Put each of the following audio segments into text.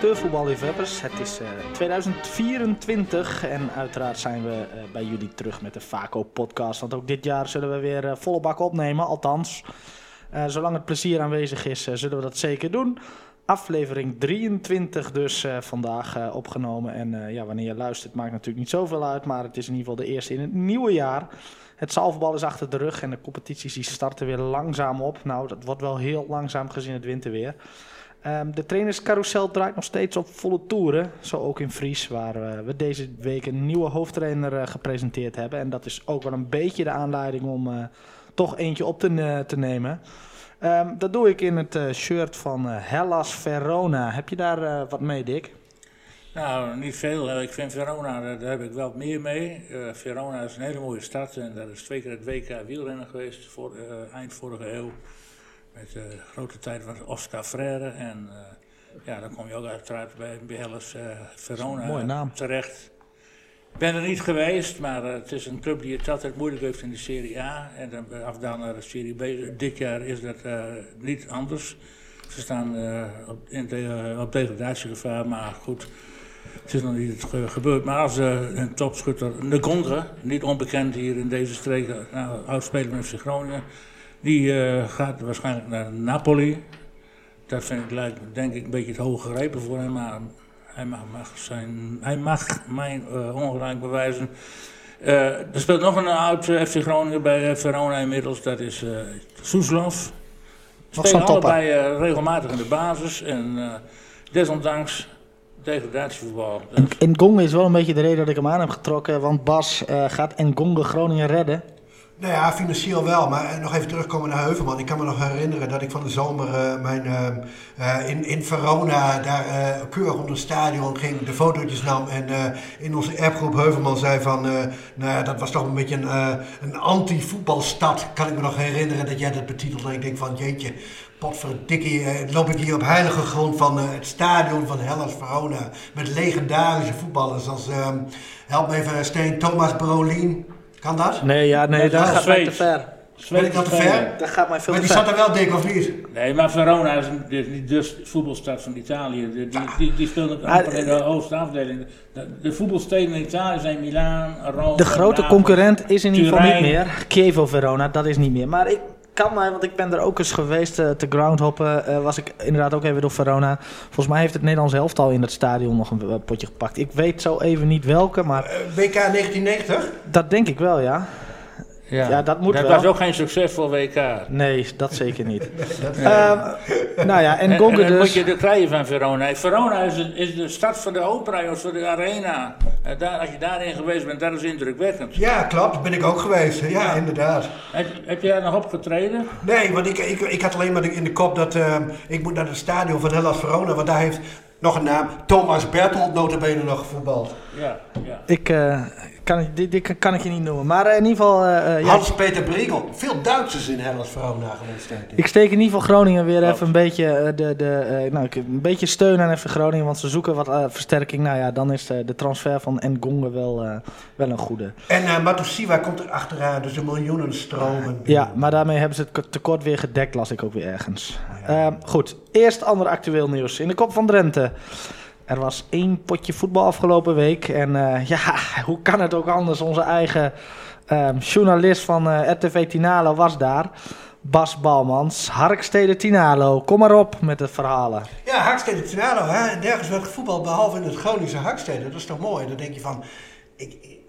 amateurvoetballiefhebbers. Het is eh, 2024 en uiteraard zijn we eh, bij jullie terug met de Vaco-podcast. Want ook dit jaar zullen we weer eh, volle bak opnemen, althans. eh, zolang het plezier aanwezig is, eh, zullen we dat zeker doen. Aflevering 23 dus eh, vandaag eh, opgenomen. En eh, ja, wanneer je luistert maakt natuurlijk niet zoveel uit, maar het is in ieder geval de eerste in het nieuwe jaar. Het zaalvoetbal is achter de rug en de competities die starten weer langzaam op. Nou, dat wordt wel heel langzaam gezien het winterweer. Ehm, de trainerscarousel draait nog steeds op volle toeren. Zo ook in Fries, waar eh, we deze week een nieuwe hoofdtrainer eh, gepresenteerd hebben. En dat is ook wel een beetje de aanleiding om eh, toch eentje op te, te nemen. Ehm, dat doe ik in het shirt van Hellas Verona. Heb je daar wat mee, Dick? Nou, niet veel. Ik vind Verona, daar, daar heb ik wel meer mee. Verona is een hele mooie stad en dat is twee keer het WK wielrennen geweest, voor, eind vorige eeuw. Met de grote tijd van Oscar Freire. En eh, ja, dan kom je ook uiteraard bij, Hellas eh, Verona mooie naam. terecht. Ik ben er niet geweest, maar eh, het is een club die het altijd moeilijk heeft in de Serie A. En dan af dan naar de Serie B. Dit jaar is dat niet anders. Ze staan op, in de, op degradatiegevaar, maar goed. Het is nog niet ge- gebeurd. Maar als een topschutter, de Gondre, niet onbekend hier in deze streken, nou, oudspeler van FC Groningen, die eh, gaat waarschijnlijk naar Napoli. Dat vind ik, lijkt, denk ik een beetje het hoge gegrepen voor hem, maar hij mag, mag, zijn, hij mag mijn eh, ongelijk bewijzen. Eh, er speelt nog een oud FC Groningen bij Verona inmiddels, dat is eh Soeslof. Spelen allebei regelmatig in de basis en desondanks degradatievoetbal. Dat- Ngonge is wel een beetje de reden dat ik hem aan heb getrokken. Want Bas gaat Ngonge Groningen redden. Nou ja, financieel wel. Maar eh, nog even terugkomen naar Heuvelman. Ik kan me nog herinneren dat ik van de zomer eh, mijn, eh, in, in Verona daar eh, keurig onder het stadion ging, de fotootjes nam. En in onze appgroep Heuvelman zei van, nou ja, dat was toch een beetje een, een anti-voetbalstad. Kan ik me nog herinneren dat jij dat betitelde. En ik denk van, jeetje, potverdikkie, loop ik hier op heilige grond van het stadion van Hellas Verona. Met legendarische voetballers als, ehm, help me even, Steen, Thomas Brolin. Kan dat? Nee, ja, nee, Dat gaat mij te Zweeds. ver. Ben ik dat te ver? Dat gaat mij veel Maar te die zat er wel dik, of niet? Nee, maar Verona is niet de voetbalstad van Italië. Die, die, die, amper in de hoogste afdeling. De, de voetbalsteden in Italië zijn Milaan, Rome. De grote Napoli. concurrent is in ieder geval niet meer. Chievo Verona, dat is niet meer. Maar ik kan mij, want ik ben er ook eens geweest eh, te groundhoppen. eh, was ik inderdaad ook even door Verona. Volgens mij heeft het Nederlands elftal in het stadion nog een eh, potje gepakt. Ik weet zo even niet welke, maar WK 1990? dat denk ik wel, ja. Ja, Ja, dat moet dat wel. was ook geen succesvol WK. Nee, dat zeker niet. Ehm, nou ja, en En, Gonge en dan moet dus. je de krijgen van Verona. Verona is, de- is de stad van de opera, voor de arena. En daar, als je daarin geweest bent, dat is indrukwekkend. Ja, klopt. Ben ik ook geweest. Ja, inderdaad. Heb, heb daar nog opgetreden? Nee, want ik, ik, ik had alleen maar in de kop dat eh, ik moet naar het stadion van Hellas Verona, want daar heeft nog een naam, Thomas Berthold notabene nog gevoetbald. Ja, ja. Ik, eh, kan, dit, dit kan ik je niet noemen. Maar eh, in ieder geval, eh, eh, Hans-Peter Briegel. Veel Duitsers in Hellas Verona geweest, ik. Ik steek in ieder geval Groningen weer even een beetje, de, de, nou, ik- een beetje steun aan even Groningen, want ze zoeken wat versterking. Nou ja, dan is de transfer van Ngonge wel, wel een goede. En eh Matusiwa komt er achteraan, dus de miljoenen stromen. Ja, maar daarmee hebben ze het tekort weer gedekt, las ik ook weer ergens. Ehm, goed, eerst ander actueel nieuws. In de kop van Drenthe. Er was één potje voetbal afgelopen week. En eh, ja, hoe kan het ook anders? Onze eigen ehm, journalist van eh, RTV Tinalo was daar. Bas Balmans, Harkstede Tinalo. Kom maar op met de verhalen. Ja, Harkstede Tinalo, hè? nergens werd gevoetbald behalve in het Groningse Harkstede. Dat is toch mooi? Dan denk je van, ik,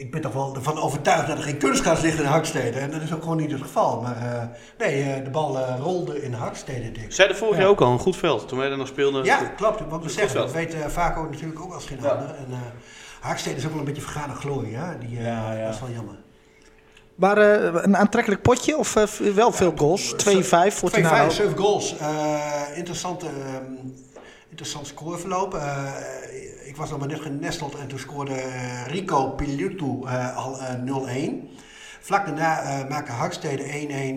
ik- ben toch wel ervan overtuigd dat er geen kunstgras ligt in Harkstede. En dat is ook gewoon niet het geval. Maar eh, nee, eh, de bal eh, rolde in Harkstede, Dick. Zeiden vorig jaar ook al een goed veld. Toen wij er nog speelden. Ja, klopt. Wat we zeggen, dat weet eh Vaco natuurlijk ook als geen ander. En eh Harkstede is ook wel een beetje vergane glorie, hè? Die, eh, Ja, ja. Dat is wel jammer. Maar eh, een aantrekkelijk potje of wel veel goals? 2-5 voor 2-5, Tinalo. 7 goals. Eh, interessante, ehm, interessant scoreverloop. Eh, ik was nog maar net genesteld en toen scoorde eh, Rico Pilutu eh, al eh, 0-1. Vlak daarna maakte Harkstede 1-1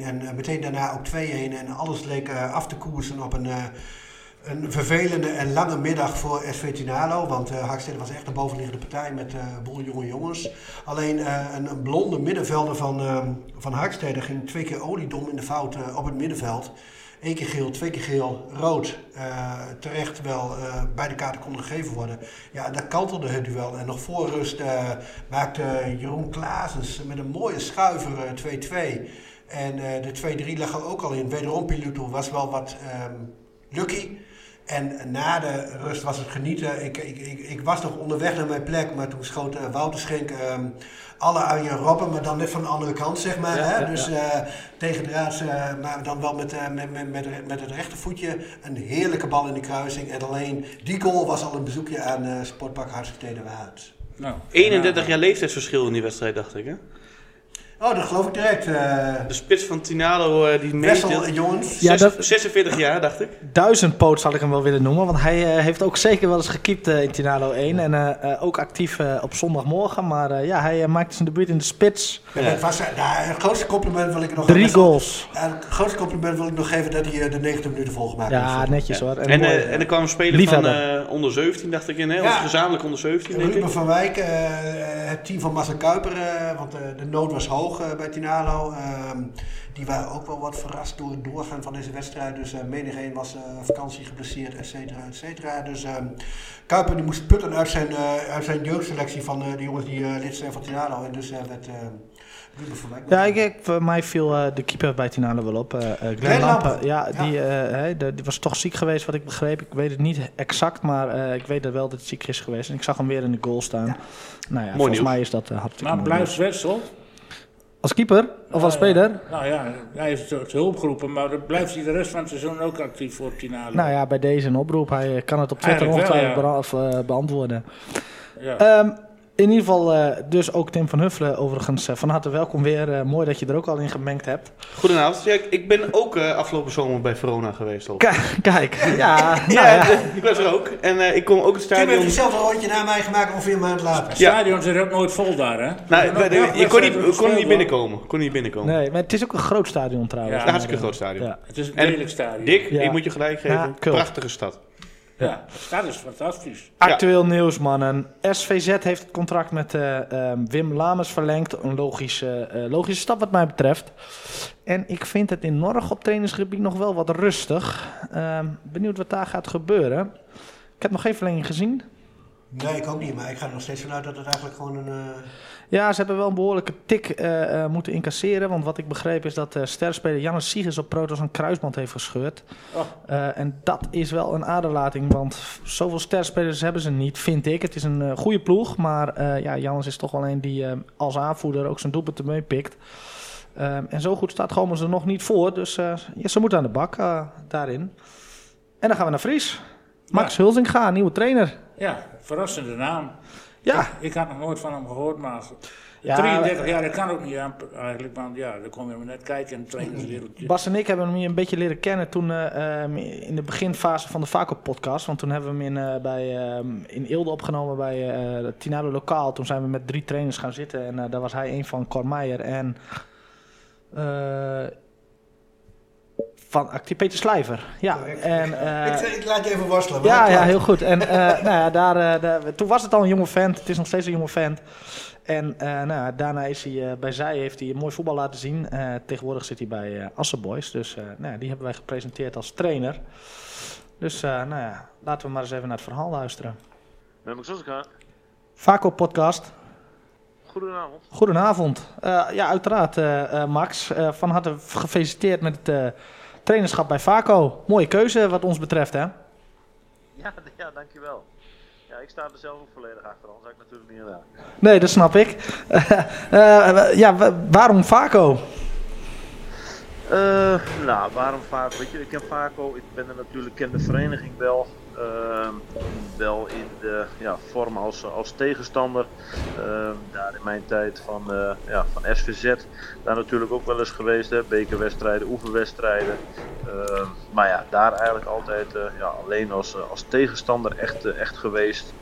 en meteen daarna ook 2-1. En alles leek af te koersen op een, een vervelende en lange middag voor SV Tinalo. Want Harkstede was echt een bovenliggende partij met eh boel jonge jongens. Alleen een, een blonde middenvelder van, van Harkstede ging twee keer oliedom in de fout op het middenveld. Één keer geel, twee keer geel, rood. eh, terecht wel eh, beide kaarten konden gegeven worden. Ja, dat kantelde het duel. En nog voor rust eh, maakte Jeroen Klaasens met een mooie schuiver eh, 2-2. En de 2-3 lag er ook al in. Wederom Piluto was wel wat ehm, lucky. En na de rust was het genieten. Ik, ik, ik, ik was nog onderweg naar mijn plek, maar toen schoot Wouter Schenk ehm, alle Arjen Robben, maar dan net van de andere kant, zeg maar. Ja, hè? ja, dus eh tegen draads, eh, maar dan wel met, eh, met, met, met, met het rechtervoetje. Een heerlijke bal in de kruising. En alleen die goal was al een bezoekje aan eh Sportpark Hartstikke Waard. Nou, 31 jaar leeftijdsverschil in die wedstrijd, dacht ik. Hè? Oh, dat geloof ik direct. eh De spits van Tinalo, eh, die Wessel meedeelt. jongens. Ja, dat- 46 jaar, dacht ik. Duizendpoot zal ik hem wel willen noemen. Want hij eh, heeft ook zeker wel eens gekiept eh, in Tinalo 1. En eh, eh, ook actief eh, op zondagmorgen. Maar eh, ja, hij eh, maakte zijn debuut in de spits. Ja, het, was, eh, nou, het grootste compliment wil ik nog Drie goals. Ja, het grootste compliment wil ik nog geven dat hij eh, de 90 minuten volgemaakt Ja, heeft. netjes hoor. En, mooi, eh, en er kwam een speler van eh, onder 17, dacht ik in. Hè? Of Ja. gezamenlijk onder 17, denk Ruben ik. van Wijk, eh, het team van Marcel Kuiper, eh, want eh, de nood was hoog bij Tinalo. Ehm, die waren ook wel wat verrast door het doorgaan van deze wedstrijd. Dus eh menig een was eh, vakantie geblesseerd, et cetera, et cetera. Dus ehm, Kuiper die moest putten uit zijn, eh, uit zijn jeugdselectie van eh, de jongens die eh, lid zijn van Tinalo. En dus werd eh. Ja, ik, ik- voor mij viel eh, de keeper bij Tinalo wel op. eh eh, Glenn Glenn Lampen. Lampen. Ja, Ja. Die, eh, de- die was toch ziek geweest, wat ik begreep. Ik weet het niet exact, maar eh, ik weet er wel dat hij ziek is geweest. En ik zag hem weer in de goal staan. Ja. Nou ja, Mooi volgens nieuws. mij is dat uh, hartstikke maar mooi blijft nieuws. Wessel. Als keeper of als Ja, speler? ja. Nou ja, hij heeft het hulp geroepen, maar dan blijft hij de rest van het seizoen ook actief voor Tinalo. Nou ja, bij deze een oproep. Hij kan het op Twitter ongetwijfeld of, eh, beantwoorden. Ja. Ehm, in ieder geval eh, dus ook Tim van Huffelen overigens eh, van harte welkom weer. Eh, mooi dat je er ook al in gemengd hebt. Goedenavond. Ja, ik- ik ben ook eh, afgelopen zomer bij Verona geweest. Al. Kijk, ja, nou Ja, ja. ik was er ook. En eh, ik kom ook het Tim heeft stadion... hetzelfde rondje na mij gemaakt ongeveer een maand later. Het ja. stadion zit ook nooit vol daar, hè? Nou, je kon niet, kon niet binnenkomen. Kon niet binnenkomen. Nee, maar het is ook een groot stadion trouwens. Ja, Een hartstikke groot stadion. Het is een En- lelijk stadion. Dick, Ja. ik moet je gelijk geven. Prachtige stad. Ja, stad is fantastisch. Actueel nieuws, mannen. SVZ heeft het contract met eh, ehm, Wim Lamers verlengd. Een logische, eh, logische stap wat mij betreft. En ik vind het in Norg op trainingsgebied nog wel wat rustig. Ehm, benieuwd wat daar gaat gebeuren. Ik heb nog geen verlenging gezien. Nee, ik ook niet, maar ik ga er nog steeds vanuit dat het eigenlijk gewoon een... eh, Ja, ze hebben wel een behoorlijke tik eh, eh, moeten incasseren. Want wat ik begreep is dat uh, sterspeler Jannes Siegers op Protos een kruisband heeft gescheurd. Oh. Uh, en dat is wel een aderlating, want zoveel sterspelers hebben ze niet, vind ik. Het is een uh, goede ploeg, maar uh, ja, Jannes is toch wel een die als aanvoerder ook zijn doelpunten meepikt. Um, en zo goed staat Gomers er nog niet voor, dus ja, ze moeten aan de bak daarin. En dan gaan we naar Fries. Max ja. Hulzinga, nieuwe trainer. Ja, verrassende naam. Ja. Ik, ik, had nog nooit van hem gehoord, maar ja, 33 jaar, dat kan ook niet aan, eigenlijk. Want ja, dan kom je maar net kijken in het trainerswereldje. Bas en ik hebben hem hier een beetje leren kennen toen uh, um, in de beginfase van de Vaco-podcast. Want toen hebben we hem in, uh, bij, um, in Eelde opgenomen bij uh, Tinado Lokaal. Toen zijn we met drie trainers gaan zitten en daar was hij een van Cor Meijer en... eh, van Peter Slijver. Ja, en, uh, ik, ik, laat je even worstelen. Ja, ja, heel goed. En uh, nou ja, daar, uh, daar, toen was het al een jonge vent. Het is nog steeds een jonge vent. En nou ja, daarna is hij bij zij heeft hij een mooi voetbal laten zien. tegenwoordig zit hij bij Assen Boys. Dus nou ja, die hebben wij gepresenteerd als trainer. Dus nou ja, laten we maar eens even naar het verhaal luisteren. Met Max Osaka. Vaco podcast. Goedenavond. Goedenavond. Uh, ja, uiteraard uh, Max. Uh, van harte gefeliciteerd met het trainerschap bij Vaco. Mooie keuze wat ons betreft, hè? Ja, ja dankjewel. Ja, ik sta er zelf ook volledig achter, anders had ik natuurlijk niet gedaan. Nee, dat snap ik. ja, waarom Vaco? nou, waarom Vaco? Weet je, ik ken Vaco, ik ben er natuurlijk, ken de vereniging wel. Uh, wel in de ja, vorm als, tegenstander. Uh, daar in mijn tijd van, uh, ja, van SVZ. Daar natuurlijk ook wel eens geweest. Hè, bekerwedstrijden, oefenwedstrijden. maar ja, daar eigenlijk altijd ja, alleen als, als tegenstander echt, echt geweest.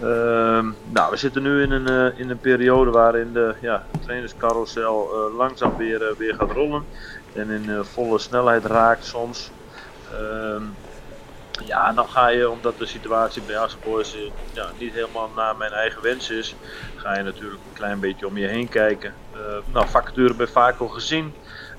Ehm, nou, we zitten nu in een, in een periode waarin de ja, trainerscarousel langzaam weer, weer gaat rollen. En in volle snelheid raakt soms. Ja, dan ga je, omdat de situatie bij Assenboys ja, niet helemaal naar mijn eigen wens is, ga je natuurlijk een klein beetje om je heen kijken. Uh, nou, vacature bij Vaco gezien.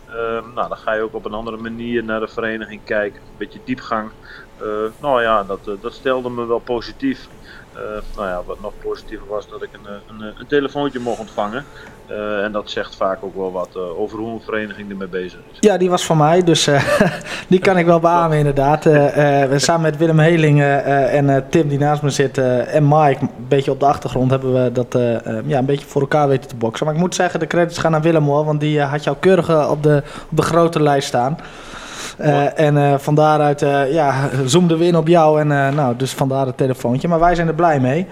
Ehm, nou, dan ga je ook op een andere manier naar de vereniging kijken. Een beetje diepgang. Eh, nou ja, dat, eh, dat stelde me wel positief. Eh, nou ja, wat nog positiever was dat ik een, een, een telefoontje mocht ontvangen. Uh, en dat zegt vaak ook wel wat uh, over hoe een vereniging ermee bezig is. Ja, die was van mij, dus uh, die kan ik wel beamen inderdaad. we samen met Willem Heling en Tim die naast me zit en Mike, een beetje op de achtergrond, hebben we dat ja, een beetje voor elkaar weten te boksen. Maar ik moet zeggen, de credits gaan naar Willem hoor, want die had jou keurig op de, op de grote lijst staan. Uh, en uh, van daaruit uh, ja, zoomden we in op jou en nou, dus vandaar het telefoontje. Maar wij zijn er blij mee.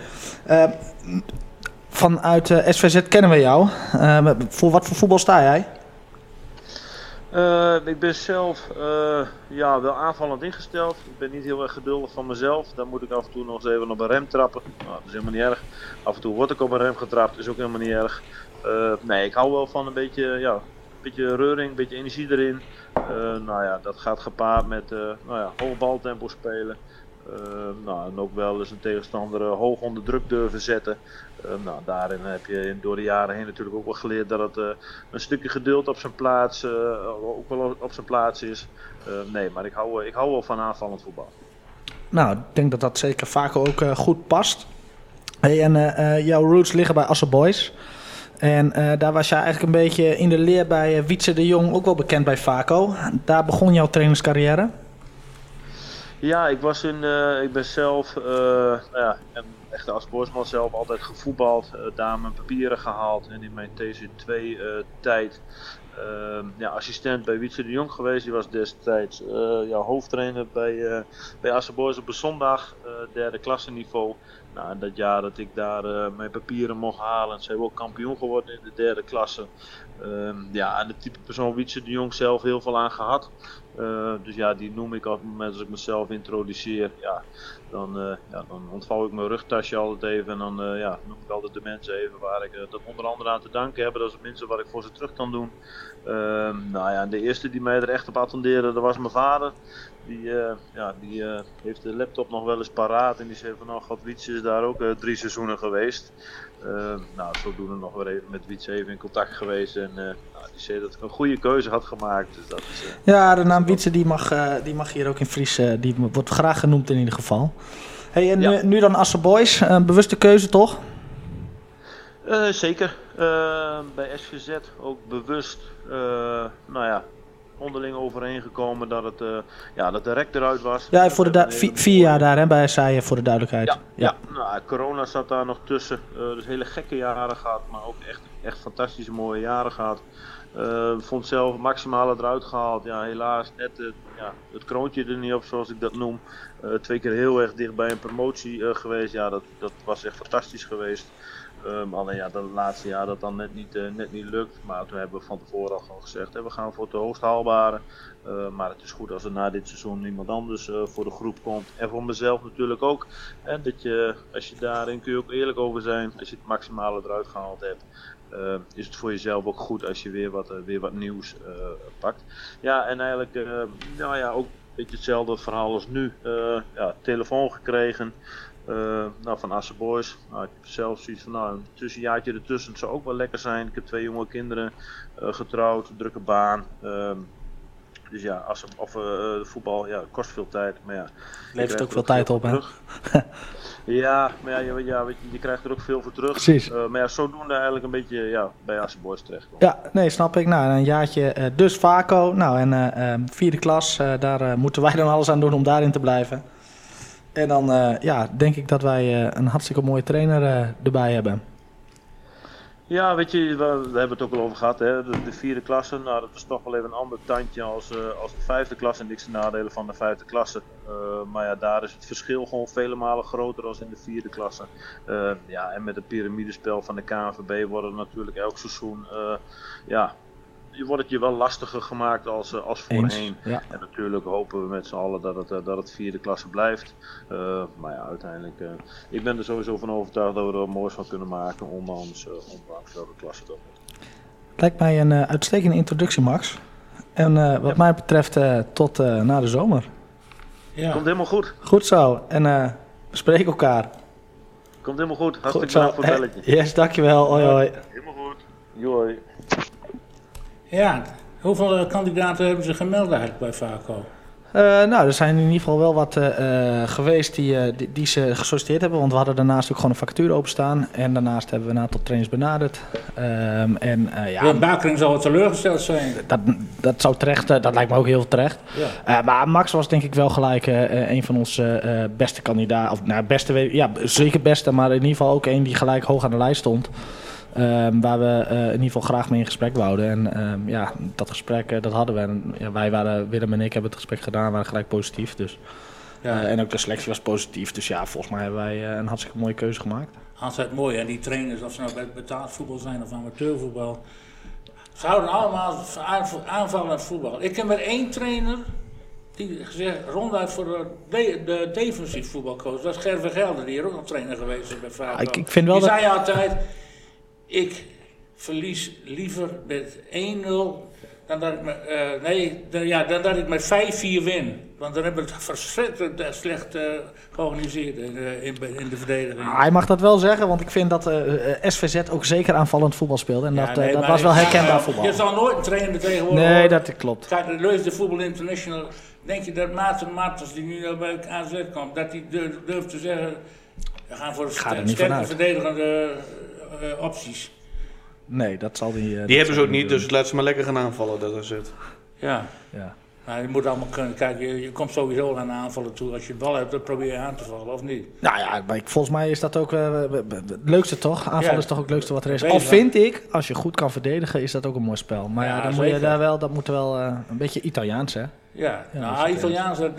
Vanuit SVZ kennen we jou. voor wat voor voetbal sta jij? ik ben zelf ja, wel aanvallend ingesteld. Ik ben niet heel erg geduldig van mezelf. Dan moet ik af en toe nog eens even op een rem trappen. Nou, dat is helemaal niet erg. Af en toe word ik op een rem getrapt, is ook helemaal niet erg. nee, ik hou wel van een beetje, ja, een beetje reuring, een beetje energie erin. Uh, nou ja, dat gaat gepaard met uh, nou ja, baltempo spelen. Uh, nou, en ook wel eens een tegenstander hoog onder druk durven zetten. Nou, daarin heb je door de jaren heen natuurlijk ook wel geleerd dat het een stukje geduld op zijn plaats, ook wel op zijn plaats is. nee, maar ik hou, ik hou wel van aanvallend voetbal. Nou, ik denk dat dat zeker vaak ook goed past. En jouw roots liggen bij Asse Boys. En daar was je eigenlijk een beetje in de leer bij Wietse de Jong, ook wel bekend bij Vaco. Daar begon jouw trainerscarrière? Ja, ik was in, uh, ik ben zelf, nou ja, echt als sportsman zelf altijd gevoetbald, daar mijn papieren gehaald en in mijn TC2 tijd ja, assistent bij Wietse de Jong geweest. Die was destijds ja, hoofdtrainer bij, bij Asseboys op een zondag, derde klasse niveau. Nou, dat jaar dat ik daar uh, mijn papieren mocht halen, zijn we ook kampioen geworden in de derde klasse. Um, ja, en de type persoon Wietse de Jong zelf heel veel aan gehad. Uh, dus ja, die noem ik op het moment als ik mezelf introduceer. Ja, dan, uh, ja, dan ontvouw ik mijn rugtasje altijd even en dan uh, ja, noem ik altijd de mensen even waar ik dat onder andere aan te danken heb. Dat is het minste wat ik voor ze terug kan doen. Ehm, nou ja, de eerste die mij er echt op attendeerde, dat was mijn vader. Die, ja, die heeft de laptop nog wel eens paraat en die zei van nou, God is daar ook drie seizoenen geweest. Nou, zodoende nog weer even met Wietse even in contact geweest en nou, die zei dat ik een goede keuze had gemaakt. Dus dat is, ja, de naam Wietse die mag, die mag hier ook in Fries, die wordt graag genoemd in ieder geval. Hey, en ja. nu, nu, dan Asse Boys, een bewuste keuze toch? zeker. bij SVZ ook bewust, nou ja, onderling overeengekomen dat, het, uh, ja, dat de rek eruit was. Ja, voor de vier, vier, jaar daar hè, bij Saaien, voor de duidelijkheid. Ja, ja. ja. Nou, corona zat daar nog tussen. Uh, dus hele gekke jaren gehad, maar ook echt, echt fantastische mooie jaren gehad. Uh, vond zelf maximale eruit gehaald. Ja, helaas net het, ja, het kroontje er niet op, zoals ik dat noem. twee keer heel erg dicht bij een promotie geweest. Ja, dat, dat was echt fantastisch geweest. Um, alleen ja, dat laatste jaar dat dan net niet, uh, net niet lukt. Maar toen hebben we van tevoren al gewoon gezegd, hè, we gaan voor het hoogst haalbare. Uh, maar het is goed als er na dit seizoen iemand anders uh, voor de groep komt. En voor mezelf natuurlijk ook. Dat je, als je daarin kun je ook eerlijk over zijn. Als je het maximale eruit gehaald hebt. is het voor jezelf ook goed als je weer wat, weer wat nieuws pakt. Ja, en eigenlijk nou ja, ook een beetje hetzelfde verhaal als nu. ja, telefoon gekregen. Uh, nou, van Asse Boys. Nou, ik heb zelf zoiets van, nou, een tussenjaartje ertussen. Zou ook wel lekker zijn. Ik heb twee jonge kinderen uh, getrouwd, drukke baan. Um, dus ja, of uh, voetbal, ja, kost veel tijd. Maar ja, Levert ook veel tijd op, hè? ja, maar ja, je, ja weet je, je, krijgt er ook veel voor terug. Precies. maar ja, zodoende eigenlijk een beetje ja, bij Asse Boys terecht. Ja, nee, snap ik. Nou, een jaartje dus Vaco. Nou, en ehm, vierde klas, daar moeten wij dan alles aan doen om daarin te blijven. En dan uh, ja, denk ik dat wij uh, een hartstikke mooie trainer uh, erbij hebben. Ja, weet je, we, we, hebben het ook al over gehad. Hè? De, de, vierde klasse, nou, dat is toch wel even een ander tandje als, als de vijfde klasse. En niks te nadelen van de vijfde klasse. maar ja, daar is het verschil gewoon vele malen groter dan in de vierde klasse. ja, en met het piramidespel van de KNVB worden natuurlijk elk seizoen ja, wordt het je wel lastiger gemaakt als, eh, als voorheen. Ja. En natuurlijk hopen we met z'n allen dat het, eh, dat het vierde klasse blijft. Uh, maar ja, uiteindelijk, uh, ik ben er sowieso van overtuigd dat we er moois van kunnen maken, ondanks, uh, ondanks welke klasse dat wordt. Lijkt mij een uitstekende introductie, Max. En wat ja. mij betreft tot na de zomer. Ja. Komt helemaal goed. Goed zo. En we spreken elkaar. Komt helemaal goed. Hartstikke bedankt voor het belletje. Yes, dankjewel. Hoi hoi. Helemaal goed. Joi. Ja, Hoeveel eh, kandidaten hebben ze gemeld eigenlijk bij VACO? Eh, nou, er zijn in ieder geval wel wat eh, geweest die, die, die ze gesolliciteerd hebben. Want we hadden daarnaast ook gewoon een vacature openstaan. En daarnaast hebben we een aantal trainers benaderd. Ehm, en ja, Bakering zal teleurgesteld zijn. dat, dat zou terecht, dat lijkt me ook heel terecht. Ja. Maar Max was denk ik wel gelijk een van onze beste kandidaten. Of nou, beste, ja, zeker beste, maar in ieder geval ook een die gelijk hoog aan de lijst stond. Ehm, waar we eh, in ieder geval graag mee in gesprek wouden. En ehm, ja, dat gesprek, eh, dat hadden we. En, ja, wij waren, Willem en ik hebben het gesprek gedaan, waren gelijk positief. Dus. Ja. Eh, en ook de selectie was positief. Dus ja, volgens mij hebben wij een hartstikke mooie keuze gemaakt. Altijd mooi, en die trainers, of ze nou bij betaald voetbal zijn of amateurvoetbal. Ze houden allemaal aanvallend voetbal. Ik heb maar één trainer die gezegd ronduit voor de, de, de defensief voetbalcoach. Dat is Gerve Gelder, die hier ook nog trainer geweest is bij Vaco. Ah, ik- ik vind wel die dat- zei altijd, ik verlies liever met 1-0 dan dat ik met, eh, nee, dan, ja, dan dat ik met 5-4 win. Want dan hebben we het verschrikkelijk slecht eh, georganiseerd in, eh, in, in de verdediging. Ah, hij mag dat wel zeggen, want ik vind dat SVZ ook zeker aanvallend voetbal speelde. En Ja, dat, nee, dat was wel herkenbaar voetbal. Je zal nooit een trainer tegenwoordig Nee, dat klopt. Kijk, de Leus de Voetbal International. Denk je dat Maarten Martens, die nu nou bij AZ komt, dat hij durft, te zeggen... We gaan voor niet sterke verdedigende opties. Nee, dat zal die. eh, Die hebben ze ook niet, doen. dus laat ze maar lekker gaan aanvallen, dat is het. Ja. Ja. Maar je moet allemaal kunnen. Kijk, je, je komt sowieso aan aanvallen toe. Als je het bal hebt, dan probeer je aan te vallen, of niet? Nou ja, maar ik- volgens mij is dat ook eh, het leukste toch? Aanval Ja. is toch ook het leukste wat er is. Al vind ik, als je goed kan verdedigen, is dat ook een mooi spel. Maar ja, Ja, dan moet je daar wel, dat moet wel eh, een beetje Italiaans, hè? Ja, Ja, nou, Italiaans... dat-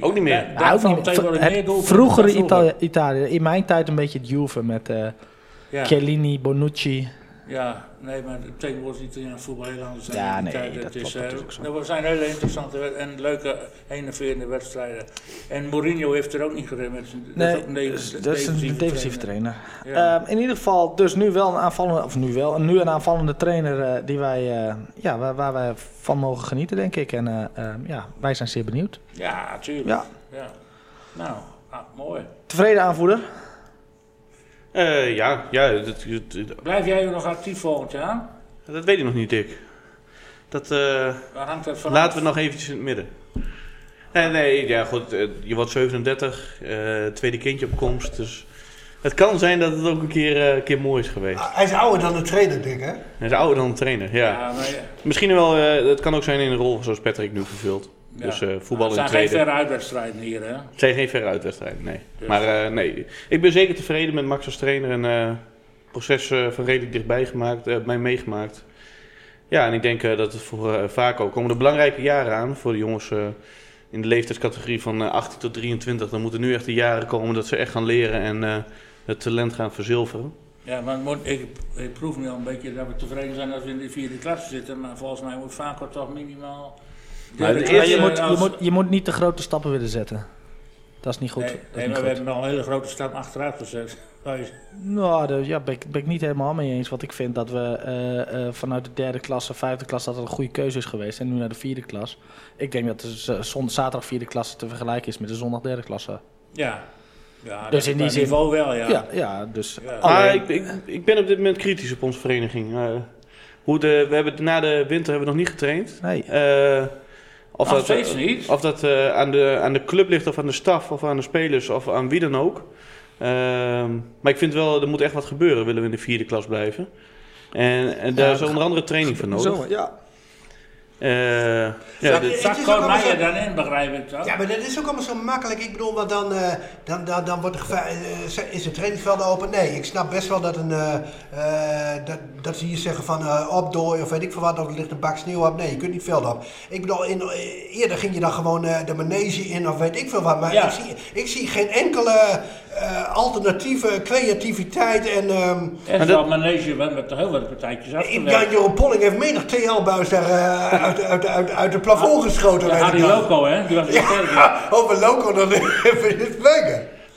Ook niet meer. Nou, ook vallen niet- meer vroeger. Italië, Italië. In mijn tijd een beetje het Juve met eh Ja. Chiellini, Bonucci. Ja, nee, maar tegenwoordig is Italiaans voetbal heel anders dan Ja, nee, tijd. dat is, er zijn hele interessante en leuke enerverende wedstrijden. En Mourinho heeft er ook niet gereden met zijn... dat is Nee, een dus dat is een defensieve trainer. Ja. Ehm, in ieder geval, dus nu wel een aanvallende, of nu wel, nu een aanvallende trainer eh, die wij, eh, ja, waar, waar wij van mogen genieten, denk ik. En eh, ehm, ja, wij zijn zeer benieuwd. ja, tuurlijk. Ja. Ja. Nou, ah, mooi. Tevreden aanvoerder? Eh, ja, ja dat, dat, Blijf jij nog actief volgend jaar? dat weet ik nog niet, Dick. Dat eh, Waar hangt dat van laten we nog eventjes in het midden. Nee, nee, ja goed, eh, je wordt 37, eh, tweede kindje op komst, dus... Het kan zijn dat het ook een keer, eh, een keer mooi is geweest. Ah, Hij is ouder dan de trainer, Dick, hè? Hij is ouder dan een trainer, ja. Ja, maar, ja. Misschien wel, eh, het kan ook zijn in een rol zoals Patrick nu vervult. Ja. Dus eh, voetbal Het in zijn de geen verre uitwedstrijden hier, hè? Het zijn geen verre uitwedstrijden, nee. Dus- Maar eh, nee, ik ben zeker tevreden met Max als trainer en het proces eh, van redelijk dichtbij gemaakt, mij meegemaakt. Ja, en ik denk dat het voor eh Vaco komen er belangrijke jaren aan voor de jongens in de leeftijdscategorie van eh, 18 tot 23. Dan moeten nu echt de jaren komen dat ze echt gaan leren en het talent gaan verzilveren. Ja, het moet- ik, ik proef nu al een beetje dat we tevreden zijn dat we in de vierde klasse zitten. Maar volgens mij moet Vaco toch minimaal... Maar de je, moet, je, moet, je moet niet de grote stappen willen zetten. Dat is niet goed. Nee, Dat is nee niet maar we hebben al een hele grote stap achteruit gezet. Nou, daar ja, ben, ik, ben ik niet helemaal mee eens. Want ik vind dat we eh, eh, vanuit de derde klasse, vijfde klas, dat het een goede keuze is geweest. En nu naar de vierde klas. Ik denk dat de zaterdag vierde klasse te vergelijken is met de zondag derde klasse. Ja. ja Dus dat in die zin- niveau wel, ja. Ja, ja, dus... Ja. Ik, ik, ik ben op dit moment kritisch op onze vereniging. Eh, hoe de, we hebben, na de winter hebben we nog niet getraind. Nee. Eh, of Nog dat, steeds niet? Of dat eh, aan, de, aan de club ligt, of aan de staf, of aan de spelers, of aan wie dan ook. Ehm, maar ik vind wel, er moet echt wat gebeuren, willen we in de vierde klas blijven. En, en daar is onder andere training voor nodig. Zo, ja. Eh, ja, ook allemaal Meijer zo- dan in, begrijp ik toch? Ja, maar dat is ook allemaal zo makkelijk. Ik bedoel, want dan, eh, dan, dan, dan wordt er geva- eh, is het trainingsveld open. Nee, ik snap best wel dat, een, eh, eh, dat, dat ze hier zeggen van eh opdooien of weet ik veel wat, of er ligt een bak sneeuw op. Nee, je kunt niet veld op. Ik bedoel, in, eerder ging je dan gewoon eh, de manege in of weet ik veel wat. Maar Ja. ik, zie, ik zie geen enkele eh, alternatieve creativiteit en... ehm En dat- wel manege, we hebben toch heel wat partijtjes afgewerkt. Jan Jeroen Polling heeft menig TL-buis daar eh, uit, uit, uit, uit het plafond geschoten. Ja, weet ik Harry nog. Loco, hè? Die was. Ja, over Loco dan even in het.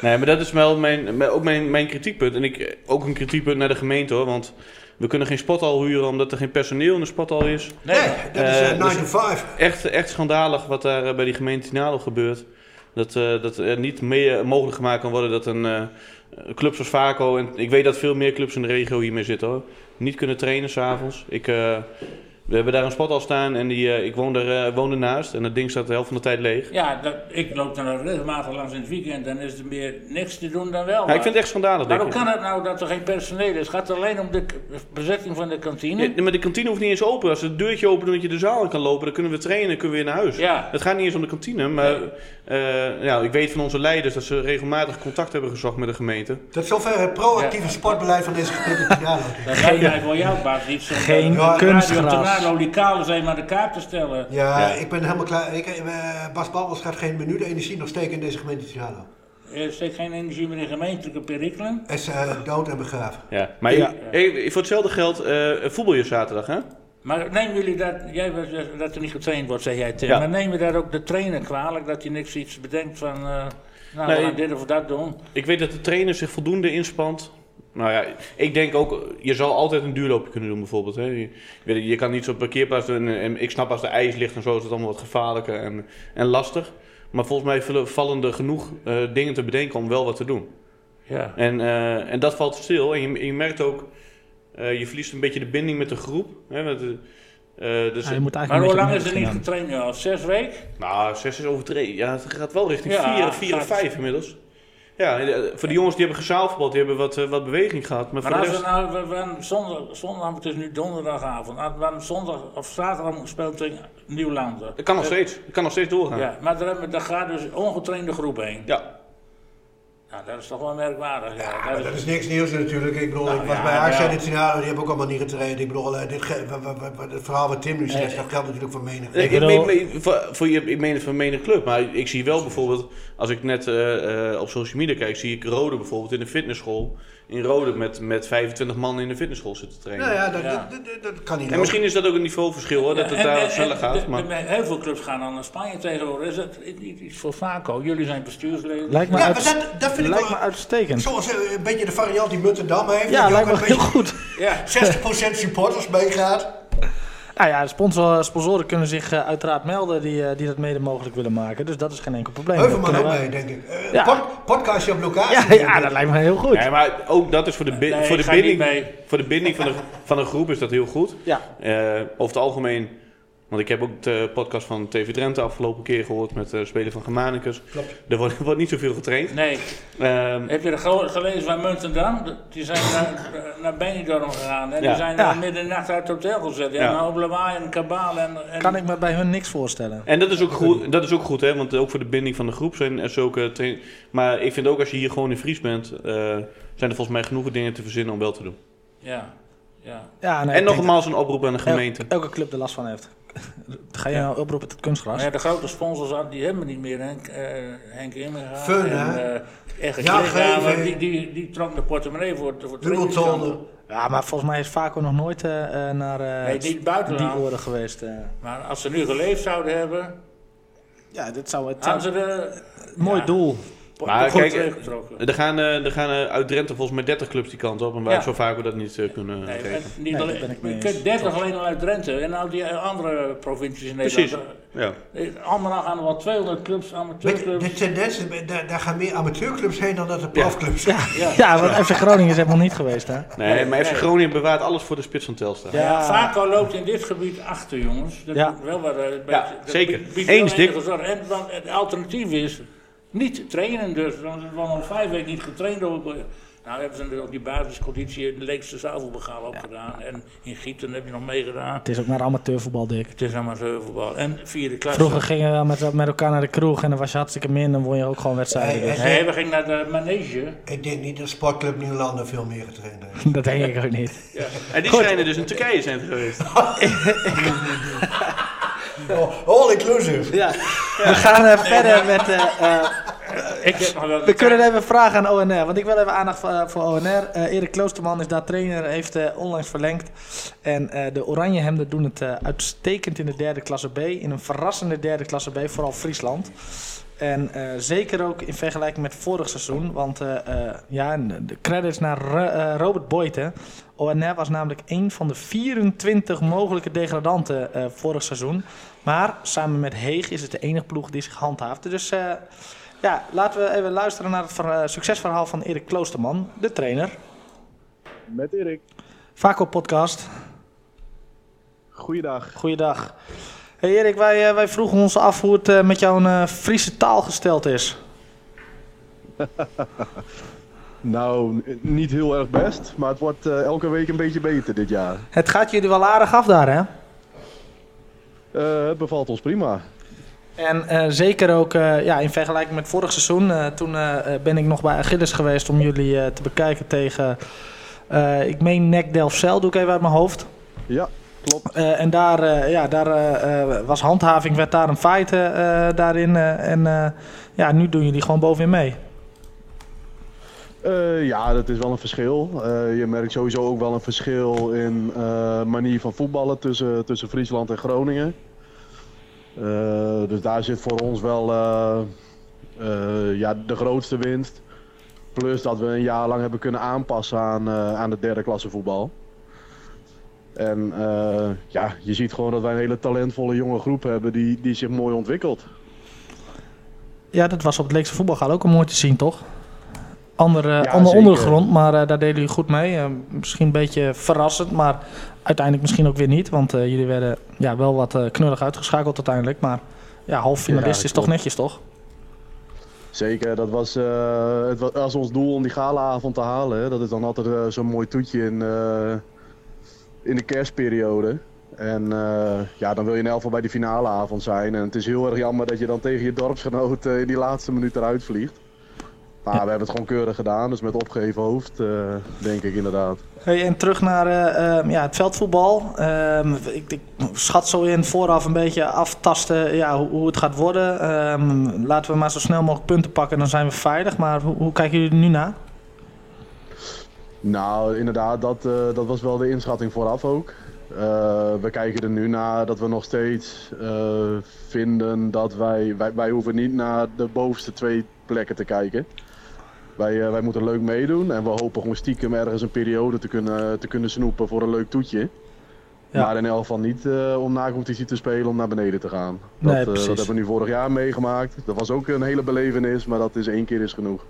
Nee, maar dat is wel mijn, ook mijn, mijn kritiekpunt. En ik, ook een kritiekpunt naar de gemeente hoor. Want we kunnen geen sporthal huren omdat er geen personeel in de sporthal is. Nee, dat is Eh, eh, 9 dus- to 5. Echt, echt schandalig wat daar eh, bij die gemeente Tinalo gebeurt. Dat, eh, dat er niet meer mogelijk gemaakt kan worden dat een, eh, een club zoals Vaco... en ik weet dat veel meer clubs in de regio hiermee zitten hoor... niet kunnen trainen s'avonds. Ik, eh, We hebben daar een spot al staan en die, eh, ik woon er, eh, woon ernaast. En dat ding staat de helft van de tijd leeg. Ja, dat, ik loop er regelmatig langs in het weekend. Dan is er meer niks te doen dan wel. Ja, ik vind het echt schandalig. Hoe kan het nou dat er geen personeel is? Het gaat alleen om de bezetting van de kantine? Ja, maar de kantine hoeft niet eens open. Als het deurtje open doen dat je de zaal in kan lopen, dan kunnen we trainen en kunnen we weer naar huis. Ja. Het gaat niet eens om de kantine, maar eh, ja, ik weet van onze leiders dat ze regelmatig contact hebben gezocht met de gemeente. Tot zover het proactieve Ja. sportbeleid van deze gemeente Tialo. Dat lijkt mij voor jou, Bas, iets om Geen uh, kunstgras. Radio Licalo zijn aan de kaart te stellen. Ja, Ja. ik ben helemaal klaar. Ik, eh, Bas Babbels gaat geen minuut energie nog steken in deze gemeente Tialo. Er steekt geen energie meer in gemeentelijke perikelen. Hij is eh, dood en begraven. Ja. Maar Ja. ik- ik- voor hetzelfde geld eh voetbal je zaterdag, hè? Maar nemen jullie dat, jij was, dat er niet getraind wordt, zei jij. Ja. Maar nemen daar ook de trainer kwalijk dat je niks iets bedenkt van, eh, nou Nee. we gaan dit of dat doen. Ik weet dat de trainer zich voldoende inspant. Nou ja, ik denk ook, je zal altijd een duurloopje kunnen doen bijvoorbeeld. Hè. Je, weet je, je kan niet zo'n parkeerplaats doen. En, en ik snap als er ijs ligt en zo is het allemaal wat gevaarlijker en, en lastig. Maar volgens mij vallen- er genoeg eh, dingen te bedenken om wel wat te doen. Ja. En, eh, en dat valt stil. En je, en je merkt ook, eh, je verliest een beetje de binding met de groep. Hè, want, eh, eh, dus, Ja, je moet Maar hoe lang is er niet getraind nu al? Zes weken? Nou, zes is overdreven. Ja, het gaat wel richting Ja, vier, vier of gaat- vijf inmiddels. Ja, voor de jongens die hebben gezaalvoetbald, die hebben wat, wat beweging gehad. Maar, Maar voor we nou, we, zondag, zondag, het is nu donderdagavond. Als we hebben zondag of zaterdag gespeeld tegen Nieuwlanden. Het kan nog steeds. Het kan nog steeds doorgaan. Ja. Ja, maar daar, hebben- daar gaat dus ongetrainde groep heen. Nou, dat is toch wel merkwaardig. Ja, dat dat is, niks nieuws natuurlijk. Ik bedoel, Nou, ik was ja, bij ja. in het finale, die hebben ook allemaal niet getraind. Ik bedoel, eh, dit het verhaal wat Tim nu zegt, dat geldt natuurlijk voor menig. Ik, ik, voor, voor je, ik meen het van menig club. Maar ik zie wel bijvoorbeeld, als ik net eh, eh, op social media kijk, zie ik Rode bijvoorbeeld in de fitnessschool. In Rode met, met 25 man in de fitnessschool zitten trainen. Nou ja, dat, Ja. Dat, dat, dat kan niet. En misschien is dat ook een niveauverschil hoor, dat het En- daar en- sneller gaat. de- Maar... de- heel veel clubs gaan dan naar Spanje tegenwoordig. Is dat niet iets voor Vaco? Jullie zijn bestuursleden. Lijkt me, Ja, uit- dat, dat vind ik lijkt me wel... uitstekend. Zoals eh, een beetje de variant die Muttendam heeft. Ja, lijkt me heel beetje goed. Ja. 60% supporters meegaat. Nou ja, de sponsor, sponsoren kunnen zich eh, uiteraard melden die, eh, die dat mede mogelijk willen maken. Dus dat is geen enkel probleem. Heuvelman ook mee, denk ik. Ja. pod- podcastje op locatie. Ja, ja, dat lijkt me heel goed. Ja, maar ook dat is voor de, bi- Nee, voor de binding, voor de binding van, de, van een groep is dat heel goed. Ja. Eh, over het algemeen, want ik heb ook de podcast van TV Drenthe afgelopen keer gehoord met de speler van Germanicus. Klopt. Er wordt, wordt niet zoveel getraind. Nee. Ehm, Heb je er ge- gelezen van Muntendam? Die zijn naar, naar Benidorm gegaan. En Ja. die zijn Ja. daar midden in de nacht uit het hotel gezet. Ja. Ja. En op lawaai en kabaal. En, en Kan ik me bij hun niks voorstellen. en dat is, ook goed, dat is ook goed, hè, want ook voor de binding van de groep zijn er zulke Maar ik vind ook als je hier gewoon in Fries bent, eh, zijn er volgens mij genoeg dingen te verzinnen om wel te doen. Ja. Ja. Ja, nee, en nogmaals een oproep aan de gemeente. Elke, elke club er last van heeft. Ga je nou oproepen tot kunstgras? Maar ja, de grote sponsors die hebben we niet meer. Henk, eh Henk Immerga. Fun, en, hè? eh, Egge Ja, geven. die, die, die trok de portemonnee voor, voor Dubbeltolder. Ja, maar volgens mij is Vaco nog nooit eh, eh, naar eh, Nee, niet buitenland. die oren geweest. eh. Maar als ze nu geleefd zouden hebben, Ja, dit zou het zou ze de... mooi ja, doel. Maar kijk. Er gaan, eh, er gaan eh, uit Drenthe volgens mij 30 clubs die kant op. En wij Ja. zo vaak we dat niet eh, kunnen Nee, niet alleen, je kunt 30 alleen al uit Drenthe en al die andere provincies in Precies. Nederland. Ja. Eh, Allemaal gaan er wel 200 clubs, amateurclubs. de tendens, is, daar, daar gaan meer amateurclubs heen dan dat er profclubs Ja, Ja. ja. want FC Groningen is helemaal niet geweest, hè? Nee, maar FC nee. Groningen bewaart alles voor de spits van Telstar. Ja. Ja, Vaco loopt in dit gebied achter, jongens. Dat Ja. wel wat, een Ja, beetje- dat zeker. Eens, zorg. En dan, het alternatief is niet trainen dus. We hebben al vijf weken niet getraind. Nou hebben ze op die basisconditie in de Leekse Zaalvoetbalgaal opgedaan. En in Gieten heb je nog meegedaan. Het is ook maar amateurvoetbal, Dick. Het is amateurvoetbal. En vierde klasse. Vroeger gingen we met, met elkaar naar de kroeg en dan was je hartstikke min. Dan won je ook gewoon wedstrijden. Nee, dus. Nee, we gingen naar de manege. Ik denk niet dat Sportclub Nieuwlanden veel meer getraind heeft. Dat denk ik ook niet. Ja. En die Goed. schijnen dus in Turkije zijn geweest. Oh, all inclusive. Ja. We gaan eh, verder met... eh, eh, Ik we kunnen even vragen aan ONR, want ik wil even aandacht voor, voor ONR. Eh, Erik Kloosterman is daar trainer, heeft eh, onlangs verlengd. En eh, de Oranjehemden doen het eh, uitstekend in de derde klasse B. In een verrassende derde klasse B, vooral Friesland. En eh, zeker ook in vergelijking met vorig seizoen. Want eh, eh, ja, de credits naar Ro- Robert Boyten. ONR was namelijk een van de 24 mogelijke degradanten vorig seizoen. Maar samen met Heeg is het de enige ploeg die zich handhaaft. Dus ja, laten we even luisteren naar het ver- succesverhaal van Erik Kloosterman, de trainer. Met Erik. Vaco podcast. Goeiedag. Goeiedag. Hey Erik, wij, eh, wij vroegen ons af hoe het eh, met jouw eh, Friese taal gesteld is. Nou, niet heel erg best, maar het wordt elke week een beetje beter dit jaar. Het gaat jullie wel aardig af daar, hè? Het bevalt ons prima. En zeker ook ja, in vergelijking met vorig seizoen. toen ben ik nog bij Achilles geweest om jullie te bekijken tegen... ik meen NEC Delfzijl, doe ik even uit mijn hoofd. Ja, klopt. Eh, en daar, eh, ja, daar eh, eh, was handhaving, werd daar een feit daarin. eh, en eh, ja, nu doen jullie gewoon bovenin mee. Eh, ja, dat is wel een verschil. Eh, je merkt sowieso ook wel een verschil in eh, manier van voetballen tussen, tussen Friesland en Groningen. Eh, dus daar zit voor ons wel eh, eh, ja, de grootste winst. Plus dat we een jaar lang hebben kunnen aanpassen aan, eh, aan de derde klasse voetbal. En eh, ja, je ziet gewoon dat wij een hele talentvolle jonge groep hebben die, die zich mooi ontwikkelt. Ja, dat was op het Leekse voetbalgaal ook al mooi te zien, toch? Andere, Ja, andere ondergrond, maar eh, daar deden jullie goed mee. Eh, misschien een beetje verrassend, maar uiteindelijk misschien ook weer niet. Want jullie werden ja, wel wat knullig uitgeschakeld uiteindelijk. Maar ja, half finalist Ja, is toch netjes, toch? Zeker, dat was, het was ons doel om die galaavond te halen. Hè. Dat is dan altijd zo'n mooi toetje in, in de kerstperiode. En eh, ja, dan wil je in elk geval bij die finaleavond zijn. En het is heel erg jammer dat je dan tegen je dorpsgenoot eh, in die laatste minuut eruit vliegt. Maar we hebben het gewoon keurig gedaan, dus met opgeheven hoofd, eh, denk ik inderdaad. Hey, en terug naar eh, ehm, ja, het veldvoetbal. Ehm, ik, ik schat zo in vooraf een beetje aftasten ja, hoe, hoe het gaat worden. Ehm, laten we maar zo snel mogelijk punten pakken, dan zijn we veilig. Maar hoe, hoe kijken jullie er nu naar? Nou, inderdaad, dat, eh, dat was wel de inschatting vooraf ook. Eh, we kijken er nu naar dat we nog steeds eh, vinden dat wij, wij... Wij hoeven niet naar de bovenste twee plekken te kijken. Wij, wij moeten leuk meedoen en we hopen gewoon stiekem ergens een periode te kunnen, te kunnen snoepen voor een leuk toetje. Ja. Maar in elk geval niet om na competitie te spelen om naar beneden te gaan. Dat, Nee, dat hebben we nu vorig jaar meegemaakt. Dat was ook een hele belevenis, maar dat is één keer is genoeg.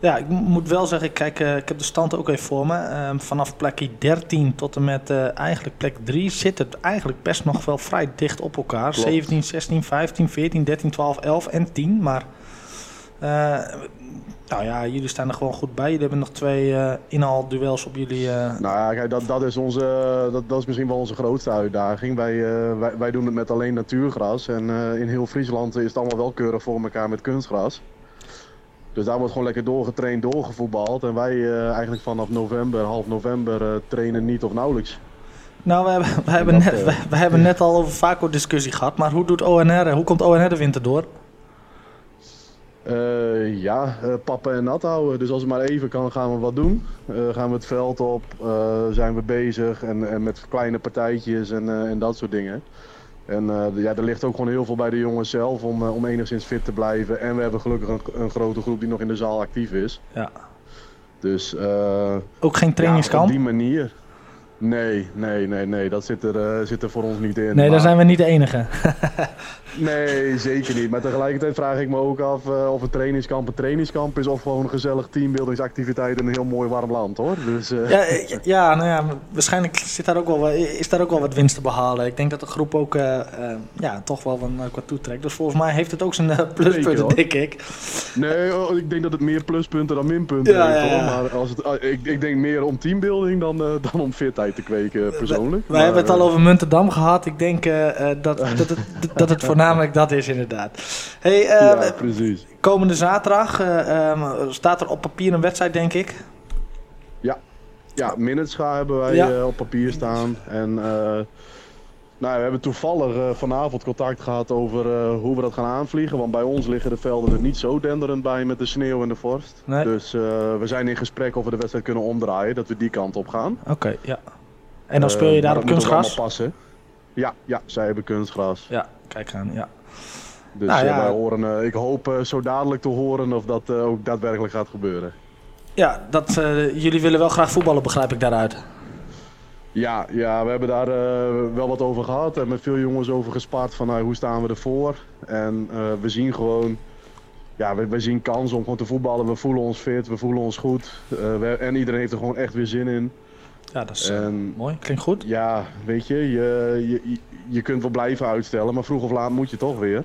Ja, ik mo- moet wel zeggen, kijk, eh, ik heb de stand ook even voor me. Ehm, vanaf plekje 13 tot en met eh, eigenlijk plek 3 zit het eigenlijk best nog wel vrij dicht op elkaar. Klopt. 17, 16, 15, 14, 13, 12, 11 en 10. Maar eh, nou ja, jullie staan er gewoon goed bij. Jullie hebben nog twee eh inhaalduels op jullie. eh, Nou ja, kijk, dat, dat, is onze, dat, dat is misschien wel onze grootste uitdaging. Wij, eh, wij, wij doen het met alleen natuurgras. En in heel Friesland is het allemaal wel keurig voor elkaar met kunstgras. Dus daar wordt gewoon lekker doorgetraind, doorgevoetbald. En wij eh, eigenlijk vanaf november, half november, eh, trainen niet of nauwelijks. Nou, we hebben, we, hebben dat, net, eh, we, we hebben net al over Vaco discussie gehad. Maar hoe doet ONR? Hoe komt ONR de winter door? Ja, eh, pappen en nat houden. Dus als het maar even kan, gaan we wat doen. Gaan we het veld op, zijn we bezig en, en met kleine partijtjes en, en dat soort dingen. En eh, ja, er ligt ook gewoon heel veel bij de jongens zelf om, eh, om enigszins fit te blijven. En we hebben gelukkig een, een grote groep die nog in de zaal actief is. Ja. Dus eh, Ook geen ja, trainingskamp? op die manier. Nee, nee, nee, nee, dat zit er, eh, zit er voor ons niet in. nee, Maar- daar zijn we niet de enige. Nee, zeker niet. Maar tegelijkertijd vraag ik me ook af eh, of een trainingskamp een trainingskamp is of gewoon een gezellig teambuildingsactiviteit in een heel mooi warm land hoor. Dus eh, Ja, ja, nou ja, waarschijnlijk zit daar ook wel, is daar ook wel wat winst te behalen. Ik denk dat de groep ook ja, toch wel wat, wat toetrekt. Dus volgens mij heeft het ook zijn pluspunten, denk ik. nee, oh, ik denk dat het meer pluspunten dan minpunten Ja, heeft ja. Maar als het, ik, ik denk meer om teambuilding dan, dan om fitheid te kweken persoonlijk. Wij hebben het al eh, over Muntendam gehad. Ik denk eh, eh, dat, dat, het, dat het voornamelijk dat is, inderdaad. Hey, ja, precies. komende zaterdag eh, ehm, staat er op papier een wedstrijd, denk ik. Ja, Minutescha hebben wij Ja. op papier staan. En nou, we hebben toevallig eh, vanavond contact gehad over eh, hoe we dat gaan aanvliegen. Want bij ons liggen de velden er niet zo denderend bij met de sneeuw en de vorst. Nee. Dus eh, we zijn in gesprek of we de wedstrijd kunnen omdraaien, dat we die kant op gaan. Oké, ja. En dan speel je daar op kunstgras? passen. Ja, ja, zij hebben kunstgras. Ja, kijk aan, ja. Dus Nou, ja. wij horen, ik hoop zo dadelijk te horen of dat ook daadwerkelijk gaat gebeuren. Ja, dat, jullie willen wel graag voetballen, begrijp ik daaruit. Ja, ja, we hebben daar eh, wel wat over gehad en met veel jongens over gespaard van nou, hoe staan we ervoor. En eh, we zien gewoon, ja, we, we zien kansen om gewoon te voetballen. We voelen ons fit, we voelen ons goed. Eh, we- en iedereen heeft er gewoon echt weer zin in. Ja, dat is eh, En mooi. Klinkt goed. ja, weet je, je, je, je kunt wel blijven uitstellen, maar vroeg of laat moet je toch weer.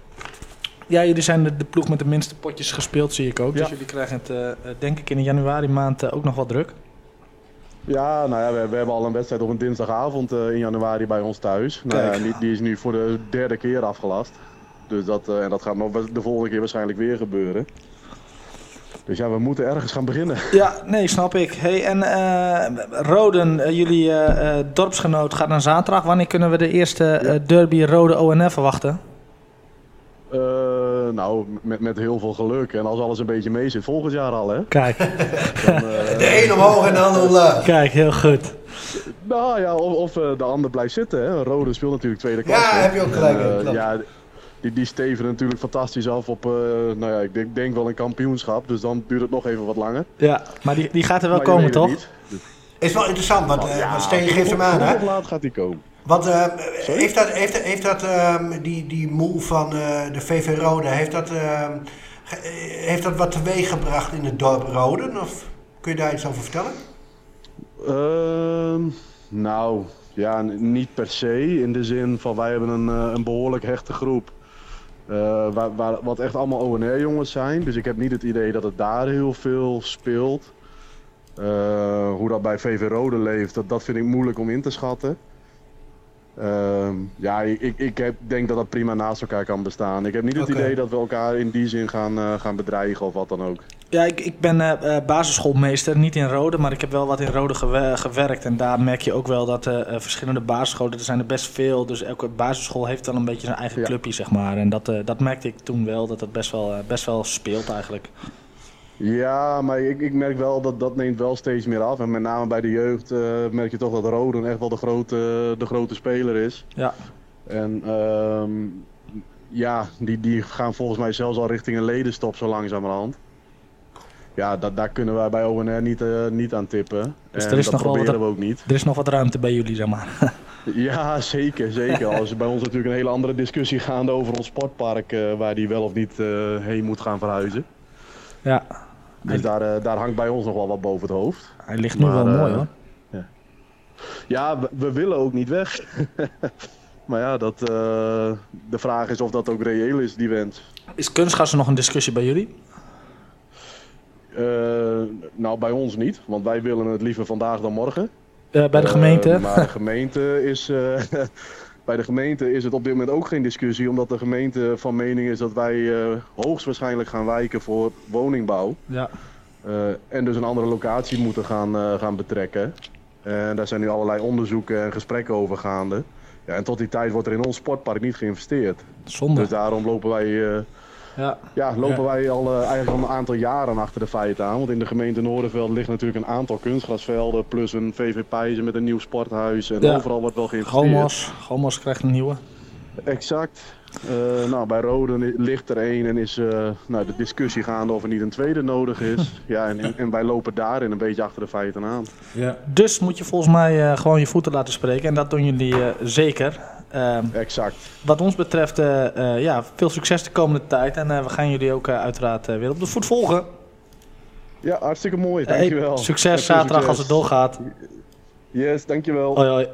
Ja, jullie zijn de, de ploeg met de minste potjes gespeeld, zie ik ook. Dus Ja. jullie krijgen het, eh, eh, denk ik, in de januari maand eh, ook nog wat druk. Ja, nou ja, we, we hebben al een wedstrijd op een dinsdagavond eh, in januari bij ons thuis. Nou ja, die, die is nu voor de derde keer afgelast. Dus dat, eh, en dat gaat nog de volgende keer waarschijnlijk weer gebeuren. Dus ja, we moeten ergens gaan beginnen. Ja, nee, snap ik. Hey, en eh, Roden, jullie dorpsgenoot, gaat naar zaterdag. Wanneer kunnen we de eerste derby Rode ONF verwachten? Eh, nou, met, met heel veel geluk. En als alles een beetje mee zit, volgend jaar al, hè? Kijk, Dan, eh, De een omhoog en de ander omlaag. kijk, heel goed. nou ja, of, of eh, de ander blijft zitten, hè? Rode speelt natuurlijk tweede Ja, klasse. heb je ook gelijk En, eh, ja, die, die steven natuurlijk fantastisch af op, eh, nou ja, ik denk, denk wel een kampioenschap. Dus dan duurt het nog even wat langer. Ja, maar die, die gaat er wel Maar komen, toch? niet. Is wel interessant, want, eh, Ja, want Steen geeft hem aan, hè? of laat gaat die komen. Want eh, heeft dat, heeft, heeft dat ehm, die, die move van eh, de VV Rode, heeft dat, ehm, eh, heeft dat wat teweeg gebracht in het dorp Roden? Of kun je daar iets over vertellen? Ehm, nou, ja, niet per se. In de zin van wij hebben een, een behoorlijk hechte groep. waar, waar, wat echt allemaal ONR-jongens zijn. Dus ik heb niet het idee dat het daar heel veel speelt. Hoe dat bij VV Rode leeft, dat, dat vind ik moeilijk om in te schatten. Ehm, ja, ik, ik, heb, denk dat dat prima naast elkaar kan bestaan. Ik heb niet het idee dat we elkaar in die zin gaan, eh, gaan bedreigen of wat dan ook. Ja, ik, ik ben eh, eh, basisschoolmeester, niet in Rode, maar ik heb wel wat in Rode gewe- gewerkt. En daar merk je ook wel dat verschillende basisscholen, er zijn er best veel. Dus elke basisschool heeft dan een beetje zijn eigen Ja. clubje, zeg maar. En dat, dat merkte ik toen wel, dat het best wel, best wel speelt eigenlijk. Ja, maar ik, ik merk wel dat dat neemt wel steeds meer af. En met name bij de jeugd eh, merk je toch dat Roden echt wel de grote, de grote speler is. Ja, En ehm, ja, die, die gaan volgens mij zelfs al richting een ledenstop zo langzamerhand. Ja, dat, daar kunnen wij bij ONR niet, eh, niet aan tippen. Dus en er is dat nog wel wat- proberen we ook niet. er is nog wat ruimte bij jullie, zeg maar. Ja, zeker, zeker. Al is er bij ons natuurlijk een hele andere discussie gaande over ons sportpark, eh, waar die wel of niet heen moet gaan verhuizen. ja, Dus daar, eh, daar hangt bij ons nog wel wat boven het hoofd. hij ligt nu Maar, wel eh, mooi hoor. Ja, we, we willen ook niet weg. maar ja, dat, eh, de vraag is of dat ook reëel is, die wens. Is kunstgas nog een discussie bij jullie? Nou, bij ons niet, want wij willen het liever vandaag dan morgen. Bij de gemeente? maar de gemeente is. bij de gemeente is het op dit moment ook geen discussie, omdat de gemeente van mening is dat wij eh, hoogstwaarschijnlijk gaan wijken voor woningbouw. Ja. Eh, en dus een andere locatie moeten gaan, eh, gaan betrekken. En daar zijn nu allerlei onderzoeken en gesprekken over gaande. Ja, en tot die tijd wordt er in ons sportpark niet geïnvesteerd. Zonde. Dus daarom lopen wij, Ja. ja, lopen Ja. wij al, eh, eigenlijk al een aantal jaren achter de feiten aan. Want in de gemeente Noorderveld ligt natuurlijk een aantal kunstgrasvelden. Plus een VV Pijzen met een nieuw sporthuis. En Ja. overal wordt wel geïnvesteerd. Gomos. Gomos krijgt een nieuwe. Exact. Eh, nou, bij Roden ligt er één en is eh, nou, de discussie gaande of er niet een tweede nodig is. ja, en, en, wij lopen daarin een beetje achter de feiten aan. Ja. Dus moet je volgens mij eh, gewoon je voeten laten spreken. En dat doen jullie eh, zeker. Ehm, Exact. wat ons betreft, eh, eh, ja, veel succes de komende tijd. En eh, we gaan jullie ook uiteraard weer op de voet volgen. Ja, hartstikke mooi. Dankjewel. Succes zaterdag succes. als het doorgaat. Yes, dankjewel. Hoi, hoi.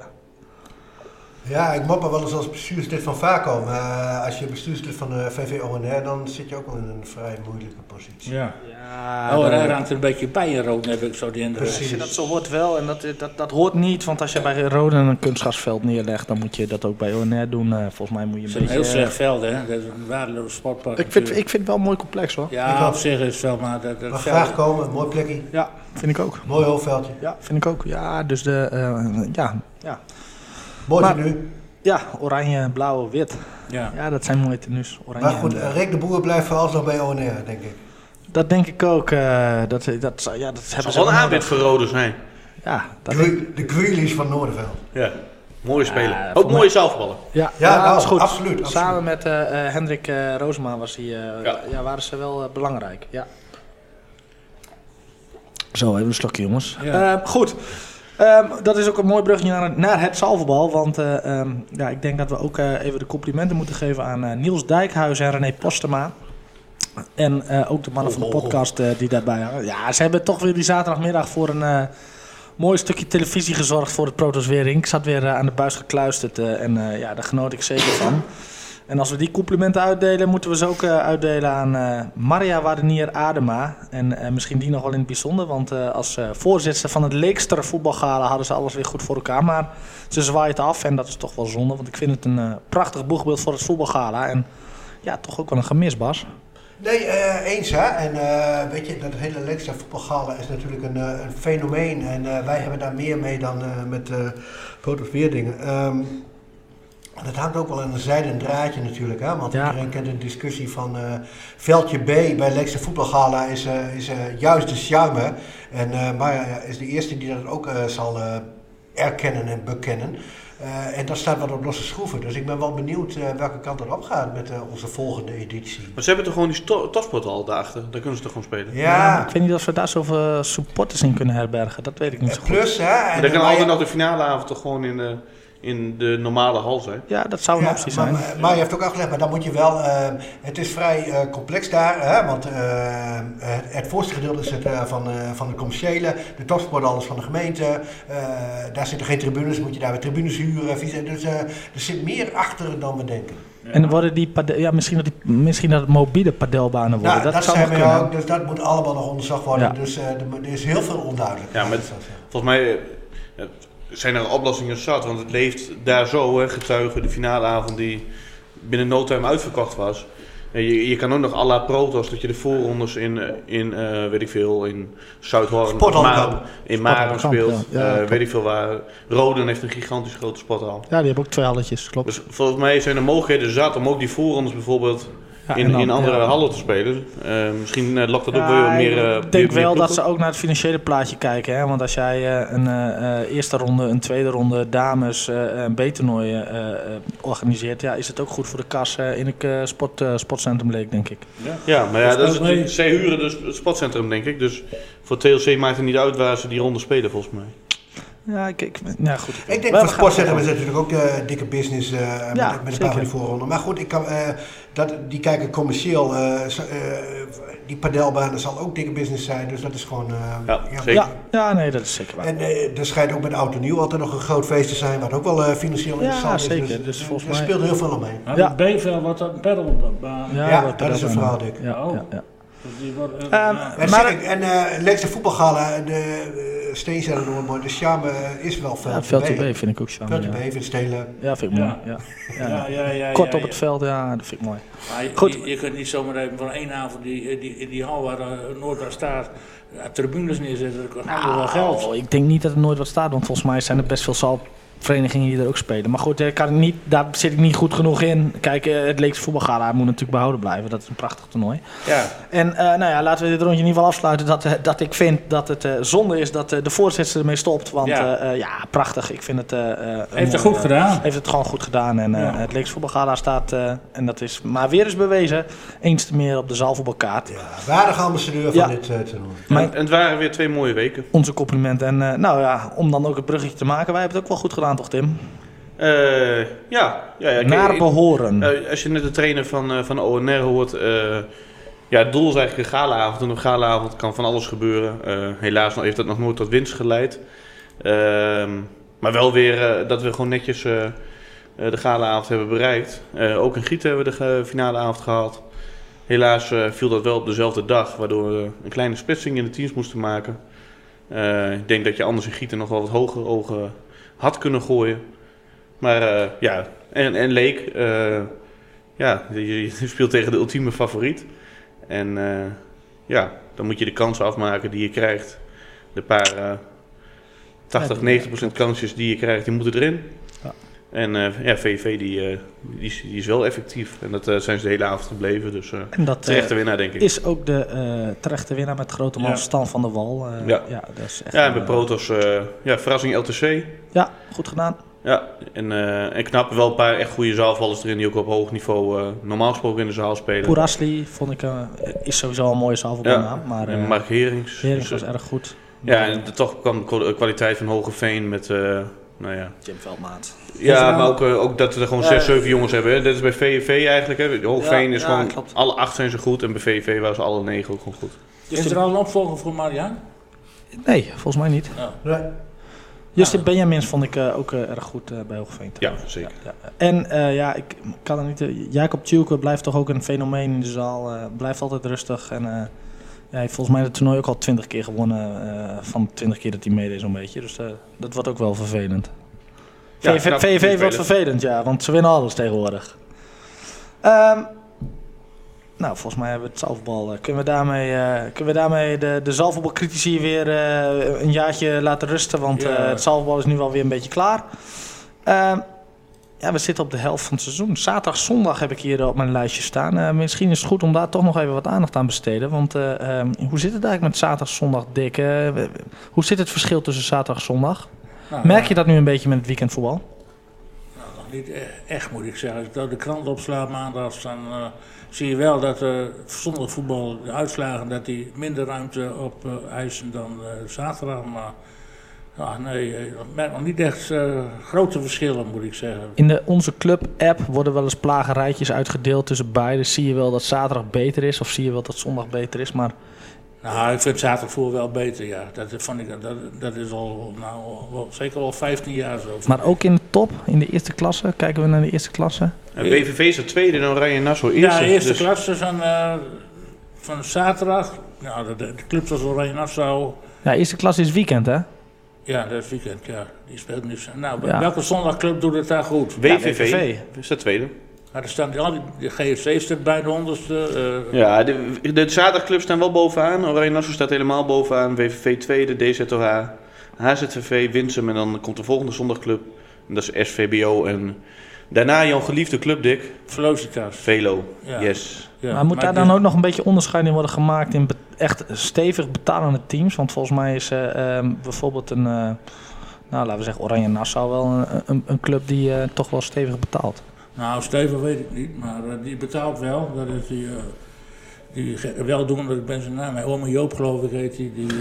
Ja, ik mopper wel eens als bestuurslid van VACO. Maar eh, als je bestuurslid van de VV-ONR, dan zit je ook wel in een vrij moeilijke positie. ja. Ja, Oh, dan- hij raakt er een beetje bij in rood, heb ik zo de indruk. Precies. Dat zo hoort wel, en dat, dat, dat hoort niet, want als je bij Rode een kunstgasveld neerlegt, dan moet je dat ook bij ONR doen. Eh, volgens mij moet je Het een is een heel slecht veld, hè? Dat is een waardeloos sportpark. ik, vind, ik vind het wel een mooi complex hoor. Ja, Ik op zich is het wel, maar dat, dat veld- graag komen, mooi plekje, Ja, vind ik ook. mooi hoofdveldje. Ja, vind ik ook. Ja, dus de, eh, ja, ja. Mooi Maar- tenue. ja, oranje, blauw, wit. Ja. Ja, dat zijn mooie tenues. Oranje Maar goed, en, eh, Rick de Boer blijft vooral nog bij ONR, denk ik. dat denk ik ook. eh, dat, dat, dat, ja, dat Het hebben zal ze wel een aanbid voor Rode zijn. Ja, dat denk ik. Gre- De Grealish van Noorderveld. Ja. Mooie speler. Ja, Ook mooie zelfballen. Ja, Ja, ja, nou, dat is goed. absoluut, absoluut. Samen met eh, eh, Hendrik eh Roosma was hij, eh, ja. Ja. waren ze wel eh, belangrijk. Ja. Zo, even een slokje jongens. Ja. Eh, goed. Ehm, dat is ook een mooi brugje naar, naar het zalverbal. Want eh, ehm, ja, ik denk dat we ook eh, even de complimenten moeten geven aan eh, Niels Dijkhuizen en René Postema. En ook de mannen van de podcast eh, die daarbij hangen. Ja, ze hebben toch weer die zaterdagmiddag voor een, mooi stukje televisie gezorgd voor het Protos Wering. Ik zat weer aan de buis gekluisterd en ja, daar genoot ik zeker van. En als we die complimenten uitdelen, moeten we ze ook eh, uitdelen aan eh, Maria Wadenier Adema. En eh, misschien die nog wel in het bijzonder, want als voorzitter van het Leekster voetbalgala hadden ze alles weer goed voor elkaar. Maar ze zwaait af en dat is toch wel zonde, want ik vind het een prachtig boegbeeld voor het voetbalgala. En ja, toch ook wel een gemis, Bas. Nee, eens hè. En weet je, dat hele Lekstra voetbalgala is natuurlijk een, een fenomeen. En wij hebben daar meer mee dan met uh, Weerdingen. Ehm, dat hangt ook wel aan een zijden draadje natuurlijk. Hè? Want Ja. iedereen kent de discussie van eh, veldje B bij Lekstra voetbalgala is, eh, is eh, juist de charme. En uh, Maya is de eerste die dat ook eh, zal eh, erkennen en bekennen. Eh, en dat staat wat op losse schroeven. Dus ik ben wel benieuwd eh, welke kant het op gaat met eh, onze volgende editie. Maar ze hebben toch gewoon die topsport al daarachter? Daar kunnen ze toch gewoon spelen? Ja, Ik weet niet of we daar zoveel supporters in kunnen herbergen. Dat weet ik niet zo goed. plus hè. Maar En, dan kan altijd nog de finaleavond toch gewoon in de, in de normale hal zijn? Ja, dat zou een Ja, optie maar, zijn. maar, maar je heeft ook uitgelegd, maar dan moet je wel. eh, het is vrij eh, complex daar, hè, want eh, het, het voorste gedeelte is het eh, van, eh, van de commerciële, de topsport alles van de gemeente. eh, daar zitten geen tribunes, moet je daar weer tribunes huren. Dus eh, er zit meer achter dan we denken. En worden die ja, misschien, dat die, misschien dat het mobiele padelbanen worden. Nou, dat, dat, zou zijn we kunnen. ook, dus dat moet allemaal nog onderzocht worden. Ja. Dus eh, er, is heel veel onduidelijk. Ja, zeggen. Volgens mij zijn er oplossingen zat, want het leeft daar zo, hè, getuigen de finaleavond die binnen no time uitverkocht was. En je, je kan ook nog à la Protos, dat je de voorrondes in, eh, in eh, weet ik veel, in Zuidhoorn, Sporthal-kamp. Ma- in Maren speelt. ja. Ja, Eh, weet ik veel waar. Roden heeft een gigantisch grote sporthal. Ja, die hebben ook twee halletjes, klopt. Dus volgens mij zijn er mogelijkheden zat om ook die voorrondes bijvoorbeeld Ja, in, en dan- in andere ja. hallen te spelen. Eh, misschien eh, lokt dat ook Ja, wel weer meer. eh, ik denk meer wel dat ze ook naar het financiële plaatje kijken. Hè? Want als jij eh, een eh, eh, eerste ronde, een tweede ronde dames eh, een B-toernooi eh, eh, organiseert, ja, is het ook goed voor de kas eh, in het eh, sport, eh, sportcentrum Leek, denk ik. Ja, maar ja, Dus dat is, zij huren dus het sportcentrum, denk ik. Dus voor TLC maakt het niet uit waar ze die ronde spelen, volgens mij. Ja, ik, ik, ja goed. Ik denk We- voor we gaan- Sportcentrum is het natuurlijk ook de dikke business eh, met, met een paar zeker. van die voorronden. Maar goed, ik kan, eh, dat, die kijken commercieel. eh, eh, die padelbanen zal ook dikke business zijn. Dus dat is gewoon... eh, Ja, zeker. Ja, ja, nee, dat is zeker waar. En eh, er schijnt ook met Oud en Nieuw altijd nog een groot feest te zijn. Wat ook wel eh, financieel Ja, interessant is. zeker. Dus, Dus eh, volgens er mij- speelt heel veel omheen. Ja. B-veld wordt dat een pedalbaan. Ja, wat dat is een verhaal, Dick. Ja, Oh. ja, ja. Dus die wordt, eh, Ehm, ja. En, Maar- zeg en eh Leekste voetbalgala, de uh, Steenzijde Noordmooi, de charme eh, is wel veel Ja, veldje B vind ik ook charme. Veldje Ja. B, vind stelen. ja, vind ik mooi. Ja. Ja. Ja. Ja, ja, ja, Kort ja, op het veld, ja, dat vind ik mooi. Maar je, Goed. Je, je kunt niet zomaar even van één avond die, die, in die hal waar uh, Noordwest staat, ja, tribunes neerzetten. Dat kost allemaal wel geld. Nou, ik denk niet dat er nooit wat staat, want volgens mij zijn er best veel zaalverenigingen die er ook spelen. Maar goed, daar, kan ik niet, daar zit ik niet goed genoeg in. Kijk, eh, het Leekse voetbalgala moet natuurlijk behouden blijven. Dat is een prachtig toernooi. Ja. En eh, nou ja, laten we dit rondje in ieder geval afsluiten. Dat, eh, dat ik vind dat het eh, zonde is dat eh, de voorzitter ermee stopt. Want Ja. ja, ja prachtig. Ik vind het... eh, eh, een Heeft het goed eh, gedaan. heeft het gewoon goed gedaan. En eh, Ja. het Leekse voetbalgala staat, eh, en dat is maar weer eens bewezen, eens te meer op de zaalvoetbalkaart. Ja, waardige ambassadeur van Ja. dit eh toernooi. Mijn- En het waren weer twee mooie weken. Onze compliment. En eh, nou ja, om dan ook het bruggetje te maken. Wij hebben het ook wel goed gedaan, toch Tim? Eh, ja, ja, ja Naar ik- behoren. eh, als je net de trainer van, eh, van ONR hoort. ja, het doel is eigenlijk een galaavond. En op galaavond kan van alles gebeuren. Helaas heeft dat nog nooit tot winst geleid. Ehm, maar wel weer dat we gewoon netjes de galaavond hebben bereikt. Ook in Gieten hebben we de finale avond gehad. Helaas viel dat wel op dezelfde dag, waardoor we een kleine splitsing in de teams moesten maken. Ik denk dat je anders in Gieten nog wel wat hoger ogen had kunnen gooien. Maar eh, ja, en, en Leek, eh, ja, je, je speelt tegen de ultieme favoriet. En eh, ja, dan moet je de kansen afmaken die je krijgt. De paar eh 80, Ja, 90 procent kansjes die je krijgt, die moeten erin. Ja. En eh, ja, VV die, eh, die, is, die is wel effectief. En dat eh, zijn ze de hele avond gebleven. Dus en dat terechte winnaar, denk ik. is ook de eh, terechte winnaar met grote man Ja. Stan van der Wal. Eh, Ja. ja, dat is echt, Ja, en bij Protos, eh, ja, verrassing LTC. Ja, goed gedaan. Ja, en, eh, en knap wel een paar echt goede zaalvallers erin die ook op hoog niveau eh, normaal gesproken in de zaal spelen. Poerasli vond ik, eh, is sowieso een mooie zaalvoetbalnaam. Maar en eh Mark Herings. Hering Dus, was erg goed. ja, en de- toch kwam de kwa- kwaliteit van Hogeveen met, eh, nou ja. Jim Veldmaat. Ja, nou- maar ook, eh, ook dat we er gewoon zes, zeven jongens hebben. Hè. Dat is bij VVV eigenlijk. Hè. Ja, is ja, gewoon, klopt. alle acht zijn ze goed en bij VVV waren ze alle negen ook gewoon goed. Is er al een opvolger voor Marian? Nee, volgens mij niet. Nee. Justin Benjamins vond ik eh, ook eh, erg goed eh, bij Hoogveen. Ja, zeker. Ja, ja. En eh, ja, ik kan er niet. eh, Jacob Tjulke blijft toch ook een fenomeen in de zaal. eh, blijft altijd rustig. En eh, ja, hij heeft volgens mij het toernooi ook al twintig keer gewonnen. eh, van de twintig keer dat hij meedeed, zo'n beetje. Dus eh, dat wordt ook wel vervelend. Ja, VV, VVV wordt vervelend. vervelend, ja, want ze winnen alles tegenwoordig. Ehm, nou, volgens mij hebben we het zalfbal. eh, kunnen we daarmee, kunnen we daarmee de, de zalfbalcritici weer een jaartje laten rusten? Want Ja. het zalfbal is nu wel weer een beetje klaar. Ehm, ja, we zitten op de helft van het seizoen. Zaterdag, zondag heb ik hier op mijn lijstje staan. Eh, misschien is het goed om daar toch nog even wat aandacht aan te besteden. Want eh, ehm, hoe zit het eigenlijk met zaterdag, zondag, Dick? Eh, hoe zit het verschil tussen zaterdag en zondag? Nou, Merk je dat nu een beetje met het weekendvoetbal? Nou, nog niet e- echt moet ik zeggen. Als ik dan de krant opsla maandags, dan zie je wel dat zonder voetbal de uitslagen dat die minder ruimte op eisen dan zaterdag. Maar ja, nee, eh, ik merk nog niet echt eh, grote verschillen moet ik zeggen. In de Onze Club-app worden wel eens plagerijtjes uitgedeeld tussen beide. Zie je wel dat zaterdag beter is of zie je wel dat zondag beter is. Maar Nou, ik vind zaterdagvoer wel beter, ja. Dat, vond ik, dat, dat is al, nou, wel, zeker al 15 jaar zo. Maar ook in de top, in de eerste klasse, kijken we naar de eerste klasse. En BVV is er tweede en Oranje Nassau eerste. ja, eerste dus- klasse van, eh, van zaterdag. Nou, de, de, de club was Oranje Nassau. Ja, eerste klasse is weekend, hè? Ja, dat is weekend, ja. Die speelt nu. Nou, Ja. welke zondagclub doet het daar goed? WVV Ja, WVV. is de tweede. Maar er staan, ja, die- de GFC staat bij de onderste. eh, Ja, de, de zaterdagclubs staan wel bovenaan. Oranje Nassau staat helemaal bovenaan. WVV tweede, DZOH, HZVV, Winsum en dan komt de volgende zondagclub. En dat is SVBO en daarna jouw geliefde club, Dick. Velocitas. Velo. Ja. Yes. Ja, maar moet daar dan ook nog een beetje onderscheid in worden gemaakt in be- echt stevig betalende teams? Want volgens mij is eh, ehm, bijvoorbeeld een, eh, nou laten we zeggen Oranje Nassau wel een, een, club die eh, toch wel stevig betaalt. Nou, Steven weet ik niet, maar die betaalt wel. Dat is die, die weldoende, ik ben zijn naam, mijn oma Joop geloof ik heet die.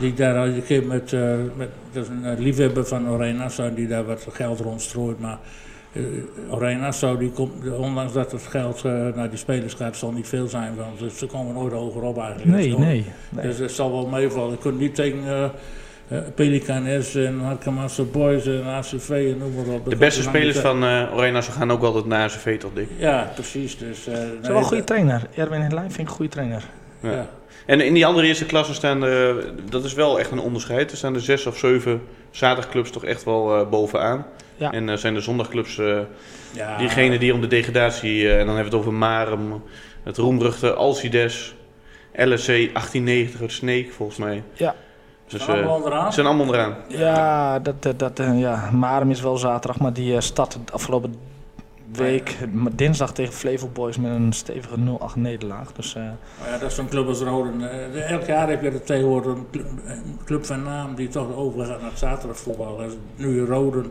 Die, daar al een keer met, met dat is een liefhebber van Oranje Nassau die daar wat geld rondstrooit. Maar Oranje Nassau, die komt, ondanks dat het geld eh, naar die spelers gaat, zal niet veel zijn. Want ze komen nooit hoger op eigenlijk. Nee, nee. nee. Dus dat zal wel meevallen. Je kunt niet tegen eh eh, Pelican S en Boys en ACV en noem maar op. De beste spelers van eh Oranje Nassau gaan ook altijd naar ACV toch, Dick? Ja, precies. Dus, eh, nee, is wel een goede trainer. Erwin Hedlijn vind ik een goede trainer. Ja. Ja. En in die andere eerste klasse staan er, dat is wel echt een onderscheid. Er staan er zes of zeven zaterdagclubs toch echt wel eh, bovenaan. Ja. En eh, zijn de zondagclubs eh Ja, diegene die om de degradatie, eh, en dan hebben we het over Marem, het roemruchte Alcides, LSC 1890 uit Sneek volgens mij. Ja. Dus Staan allemaal eh, onderaan. ze zijn allemaal onderaan. Ja, dat, dat, dat, eh, ja, Marem is wel zaterdag, maar die eh, start de afgelopen week, eh, dinsdag tegen Flevo Boys met een stevige 0-8 nederlaag. Dus eh, ja, dat is zo'n club als Roden. Elk jaar heb je er tegenwoordig een club, een club van naam die toch overgaat naar het zaterdagvoetbal. Dat is nu Roden.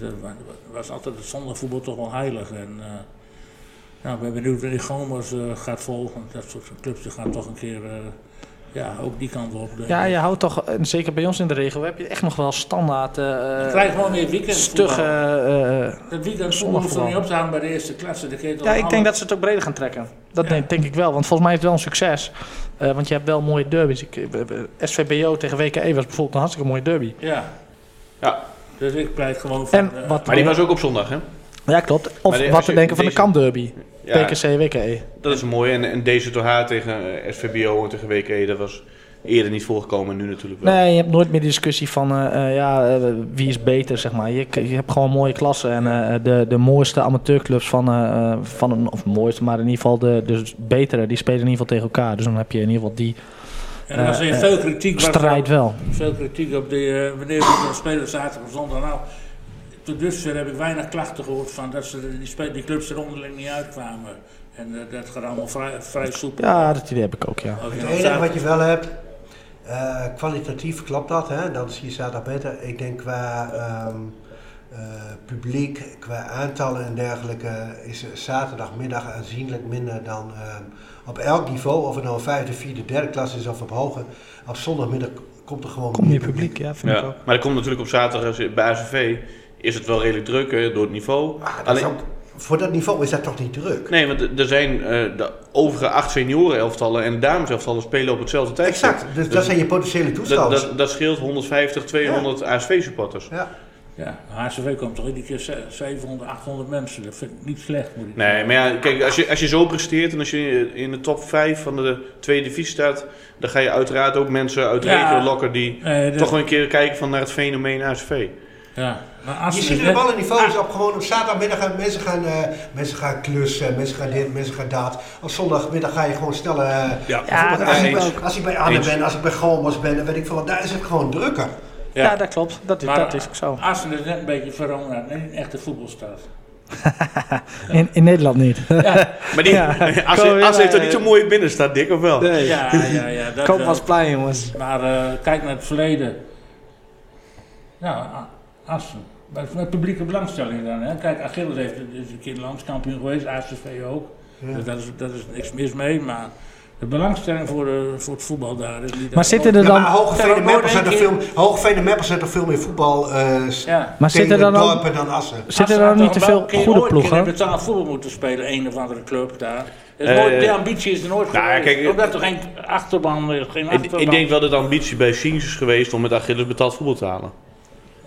Het eh, wa- was altijd het zondagvoetbal toch wel heilig. En, eh, nou, ik ben benieuwd wanneer Gomers eh, gaat volgen. Dat soort clubs die gaan toch een keer eh, ja, ook die kant op. ja, je houdt toch, en zeker bij ons in de regio, heb je echt nog wel standaard Je krijgt gewoon meer weekend. stugge... eh, eh, Dat weekend hoeft er zondagvoetbal. niet op te houden bij de eerste klasse. Toch ja, ik denk dat ze het ook breder gaan trekken. Dat Ja. denk, ik wel, want volgens mij is het wel een succes. Eh, want je hebt wel mooie derbies. Ik, SVBO tegen WKE was bijvoorbeeld een hartstikke mooie derby. Ja. Ja. Dus ik pleit gewoon van... En eh, wat, Maar die was ook op zondag, hè? ja, klopt. Of de- wat te denken van de deze- Kamp derby. Ja, PKC, WKE. dat is mooi. En, en DZOH tegen eh, SVBO en tegen WK, dat was eerder niet voorgekomen, nu natuurlijk wel. Nee, je hebt nooit meer die discussie van eh, eh, ja, wie is beter, zeg maar. Je, je hebt gewoon mooie klassen. En eh, de, de mooiste amateurclubs van, van een, of mooiste, maar in ieder geval de, de betere, die spelen in ieder geval tegen elkaar. Dus dan heb je in ieder geval die En er was eh, weer eh, veel kritiek. was strijd wel. Veel kritiek op de, eh, wanneer we de spelers zaterdag of zondag. Nou, tot dusver heb ik weinig klachten gehoord van dat ze die, die clubs er onderling niet uitkwamen. En dat gaat allemaal vrij, vrij soepel. Ja, dat idee heb ik ook, ja. Ook Het enige zaterdag- wat je wel hebt, eh, kwalitatief klopt dat, hè? dat zie je zaterdag beter. Ik denk qua ehm, eh, publiek, qua aantallen en dergelijke, is zaterdagmiddag aanzienlijk minder dan ehm, op elk niveau. Of het nou een vijfde, vierde, derde klas is of op hoger. Op zondagmiddag komt er gewoon Kom meer publiek, ja, vind ik ook. maar er komt natuurlijk op zaterdag bij ACV is het wel redelijk druk hè, door het niveau. Ah, dat Alleen, ook, voor dat niveau is dat toch niet druk? Nee, want er- zijn eh, de overige acht senioren-elftallen en dameselftallen spelen op hetzelfde tijdstip. Exact, dus dat zijn je potentiële Dat, toeschouwers. dat, dat scheelt 150, 200 ASV-supporters. Ja. Ja, HCV komt toch iedere keer ze- 700, 800 mensen. Dat vind ik niet slecht, moet ik Nee, maar ja, kijk, als je, als je zo presteert en als je in de top 5 van de tweede divisie staat, dan ga je uiteraard ook mensen uit de Ja. regio lokken die Nee, toch wel een keer kijken van naar het fenomeen ASV. Ja, maar Je Assen ziet er wel een niveau is op gewoon op zaterdagmiddag gaan mensen gaan, eh, mensen gaan klussen, mensen gaan dit, mensen gaan dat. Op zondagmiddag ga je gewoon sneller. eh, Ja, als, ik, als bij Anne Eens. ben, als ik bij Gomos ben, dan weet ik wat, daar is het gewoon drukker. Ja, dat klopt. Dat is, Maar dat is ook zo. Assen is net een beetje Verona, niet een echte voetbalstad. In, in Nederland niet. Maar die, Ja. als, Kom weer, als heeft toch eh, niet zo'n mooie binnenstad, dik of wel? Nee. Ja, ja, ja. Dat, Koop eh, was plein, jongens. Maar eh, kijk naar het verleden. Nou, Assen. Met, met publieke belangstelling dan. Hè. Kijk, Achilles heeft, is een keer landskampioen geweest, ACV ook. Dus dat is, dat is niks mis mee, maar de belangstelling voor, de, voor het voetbal daar is niet... Maar zitten er dan, maar Hogeveen en veel, en veel meer voetbal eh Ja. maar zitten er dan ook, dorpen dan Assen. zitten er dan niet te veel goede ploegen? betaald voetbal moeten spelen, een of andere club daar. Eh, nooit, de ambitie is er nooit nou geweest. kijk, Omdat er geen achterban is, geen Ik, achterban. ik denk wel dat de ambitie bij Siens is geweest om met Achilles betaald voetbal te halen.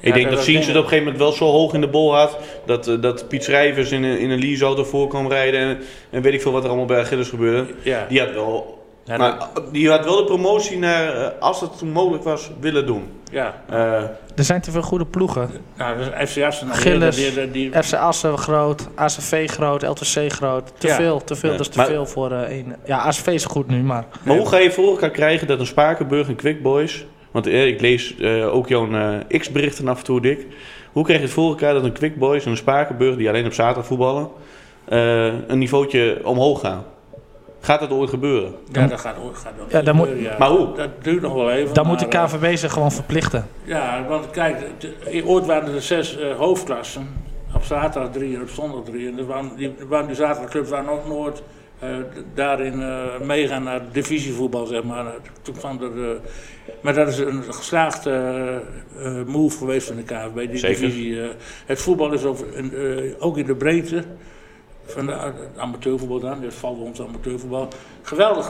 Ja, ik denk dat denk het op een gegeven moment wel zo hoog in de bol had. Dat, eh, dat Piet Schrijvers in een, in een leaseauto voor kwam rijden. En, en weet ik veel wat er allemaal bij Achilles gebeurde. Ja. Die had wel, Ja, maar, die had wel de promotie naar, eh, als het toen mogelijk was, willen doen. Ja, Eh, Er zijn te veel goede ploegen. nou, dat is FC Assen. nou, Gilles, die- die- die- FC Assen groot, ACV groot, LTC groot. Te Ja. veel, te veel. Ja. Dat is te Maar- veel voor eh, één. Ja, ACV is goed nu, maar... maar hoe ga je voor elkaar krijgen dat een Spakenburg en Quick Boys... Want eh, ik lees eh, ook jouw eh, X-berichten af en toe, Dick. Hoe krijg je het voor elkaar dat een Quick Boys en een Spakenburg... die alleen op zaterdag voetballen, eh, een niveautje omhoog gaan? Gaat dat ooit gebeuren? Ja, dat gaat, gaat dat Ja, dan moet- gebeuren, ja. Maar hoe? Dat duurt nog wel even. Dan moet de KVB zich gewoon verplichten. Ja, want kijk, de- ooit waren er zes eh, hoofdklassen. Op zaterdag drie en op zondag drie. En er waren, die, waren die zaterdagclubs waren ook nooit eh, d- daarin eh, meegaan naar divisievoetbal, zeg maar. Toen kwam er, eh, maar dat is een geslaagde eh, eh, move geweest van de KVB, die Zeker. divisie. eh. het voetbal is over, eh, ook in de breedte van de, het amateurvoetbal dan, dit valt ons amateurvoetbal, geweldig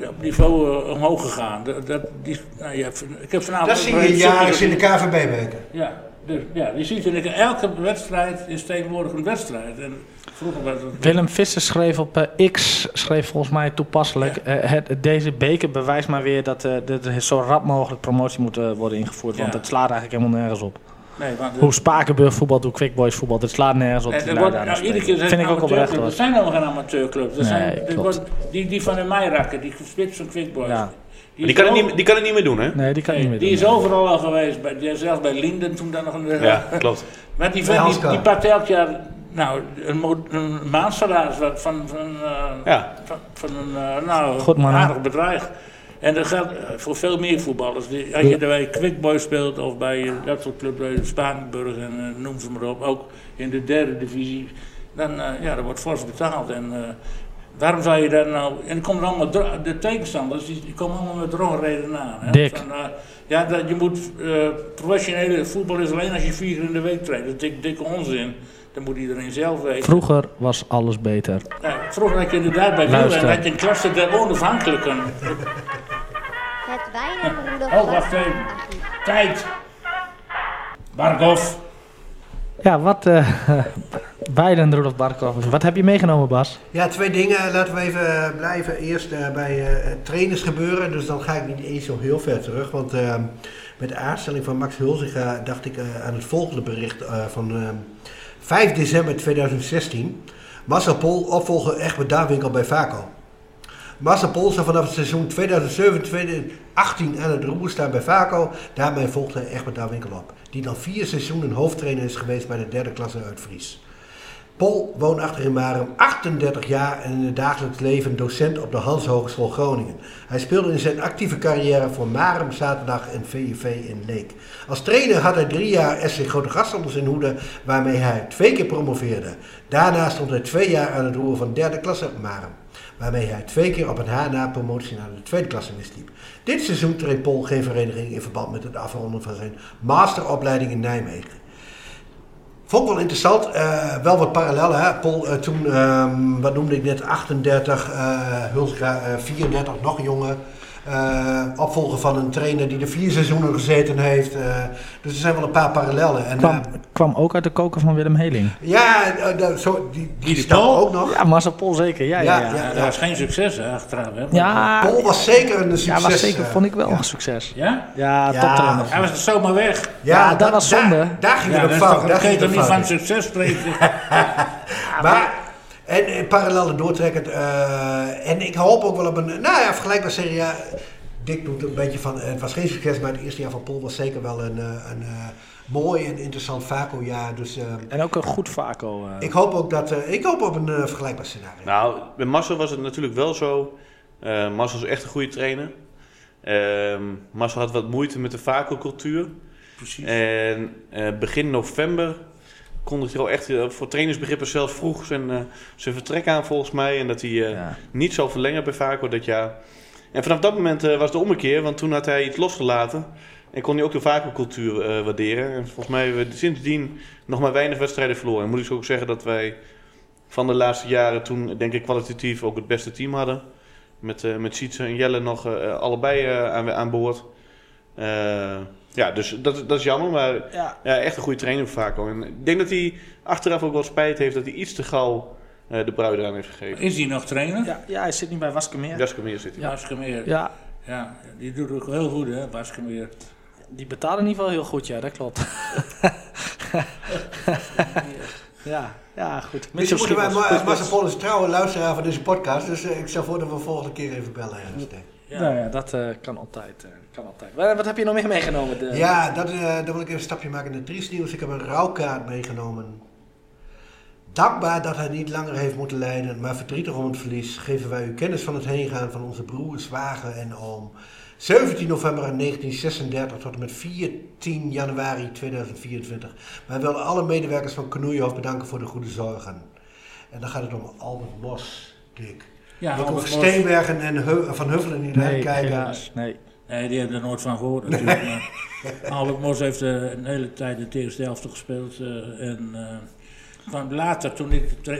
ja, op niveau omhoog gegaan. Dat, dat, die, nou, je hebt, ik heb vanavond Dat zie je jaarlijks in de KVB-beker. Ja, dus, ja, je ziet in elke wedstrijd is tegenwoordig een wedstrijd. En vroeger was het... Willem Visser schreef op eh, X, schreef volgens mij toepasselijk... eh, het, deze beker bewijst maar weer dat, dat er zo rap mogelijk promotie moet worden ingevoerd. Want het slaat eigenlijk helemaal nergens op. Nee, want, Hoe Spakenburg voetbalt, hoe Quick Boys voetbalt, het slaat nergens op. en er wordt, nou, iedere keer zijn Vind ik ook oprecht. Er zijn helemaal geen amateurclubs. Nee, zijn, die, die van de Meijrakker, die spits van Quickboys. Ja. Die kan, het over- niet, die kan het niet meer doen, hè? Nee, die kan nee, niet meer die doen. is overal al geweest. Bij, die- zelfs bij Linden toen dan nog een... Ja, klopt. Maar die, vent, die, Hanska. die pakt elk jaar nou, een, een maandsalaris van, van, van, eh, Ja. van, van een eh, nou, Goed, man, hè? aardig bedrijf. En dat geldt eh, voor veel meer voetballers. Die, als je bij Quickboy speelt of bij dat soort clubs, bij Spakenburg en noem ze maar op, ook in de derde divisie, dan eh, ja, dat wordt fors betaald. En eh, waarom zou je daar nou... En dan komen allemaal de tegenstanders, die, die komen allemaal met droge redenen aan. Van, eh, ja, dat je moet... eh, professionele voetbal is alleen als je vier keer in de week traint. Dat is dik, dikke onzin. Dat moet iedereen zelf weten. Vroeger was alles beter. Vroeger had je inderdaad bij Luister. wielrennen had je een klasse der onafhankelijken. Het wijnenbroeder Oh, wacht even. Tijd. Barkov. Ja, wat... eh Biden, Rudolf Barkov. Wat heb je meegenomen, Bas? Ja, twee dingen. Laten we even blijven. Eerst eh, bij eh, trainers gebeuren. Dus dan ga ik niet eens zo heel ver terug. Want eh, met de aanstelling van Max Hulzinga dacht ik aan het volgende bericht van eh, 5 december 2016. Marcel Pol, opvolger Egbert Daarwinkel bij Vaco. Marcel Pol zou vanaf het seizoen 2007-2018 aan het roer staan bij Vaco. Daarmee volgde Egbert Daarwinkel op. Die dan vier seizoenen hoofdtrainer is geweest bij de derde klasse uit Fries. Pol woonachtig in Marum, 38 jaar en in het dagelijks leven docent op de Hans Hogeschool Groningen. Hij speelde in zijn actieve carrière voor Marum, Zaterdag en VUV in Leek. Als trainer had hij drie jaar SC Grote Gastlanders in hoede, waarmee hij twee keer promoveerde. Daarna stond hij twee jaar aan het roer van derde klasse Marum, waarmee hij twee keer op een haar na promotie naar de tweede klasse misliep. Dit seizoen treedt Pol geen vereniging in verband met het afronden van zijn masteropleiding in Nijmegen. Vond ik wel interessant. eh, wel wat parallellen. Hè? Paul, eh, toen, ehm, wat noemde ik net, 38, eh Hulstra eh, 34, nog een Eh, opvolger van een trainer die er vier seizoenen gezeten heeft. eh, dus er zijn wel een paar parallellen. En, Kwam, eh, kwam ook uit de koker van Willem Heling. ja, zo, die, die Paul? ook nog. Ja, Marcel Pol zeker. Ja, ja, Ja, ja. ja. Ja, dat was geen succes hè? Ja, Paul was zeker een ja, succes. was zeker, vond ik wel ja. een succes. Ja? Ja, Ja. toptrainer. Hij was er zomaar weg. Ja, dat was zonde. Daar, daar ging Ja, het is fout. Daar kun je ging toch het niet van succes spreken? Maar, en, en parallellen doortrekkend. eh, en ik hoop ook wel op een, nou ja, vergelijkbaar serie A. Dick doet een beetje van, het was geen succes, maar het eerste jaar van Pol was zeker wel een, eh, een eh, mooi en interessant Vaco-jaar. Dus eh, En ook een goed Vaco. eh. ik hoop ook dat, eh, ik hoop op een eh, vergelijkbaar scenario. Nou, bij Marcel was het natuurlijk wel zo. Eh Marcel is echt een goede trainer. Ehm Marcel had wat moeite met de Vaco-cultuur. Precies. En eh, begin november kondigde al echt eh, voor trainersbegrippen zelfs vroeg zijn, eh, zijn vertrek aan volgens mij. En dat hij eh, Ja. niet zou verlengen bij Vaco dat jaar. En vanaf dat moment eh, was de ommekeer, want toen had hij iets losgelaten. En kon hij ook de Vaco-cultuur waarderen. En volgens mij hebben we sindsdien nog maar weinig wedstrijden verloren. En moet ik ook zeggen dat wij van de laatste jaren toen denk ik kwalitatief ook het beste team hadden. Met, met Sietse en Jelle nog allebei aan, aan boord. Ja, dus dat, dat is jammer, maar Ja. ja, echt een goede trainer voor Vaco. En ik denk dat hij achteraf ook wel spijt heeft dat hij iets te gauw eh, de bruid aan heeft gegeven. Is hij nog trainer? Ja, ja, hij zit nu bij Waskemeer. Jaskemeer zit hij. Ja. Baskemeer. Ja. Ja, die doet ook heel goed hè, Baskemeer. die betalen in ieder geval heel goed, ja, dat klopt. ja, ja, goed. Misschien moeten wij Marcel is trouwe luisteraar van deze podcast. Dus eh, ik stel voor dat we volgende keer even bellen. Ja. Nou ja, dat eh, kan altijd. Kan altijd. Wat, wat heb je nog meer meegenomen? De, Ja, dat, eh, dan wil ik even een stapje maken in het triest nieuws. Ik heb een rouwkaart meegenomen. Dankbaar dat hij niet langer heeft moeten lijden, maar verdrietig om het verlies, geven wij u kennis van het heengaan van onze broer, zwager en oom. 17 november 1936 tot en met 14 januari 2024. Wij willen alle medewerkers van Knoeihof bedanken voor de goede zorgen. En dan gaat het om Albert Mos, Dick. Ja, Albert. Steenbergen en Heu- Van Huffelen niet naar nee, kijken. helaas. Nee. Nee, die hebben er nooit van gehoord natuurlijk. maar Albert Mos heeft eh, een hele tijd in de eerste helft gespeeld. eh, en eh, kwam later, toen ik tra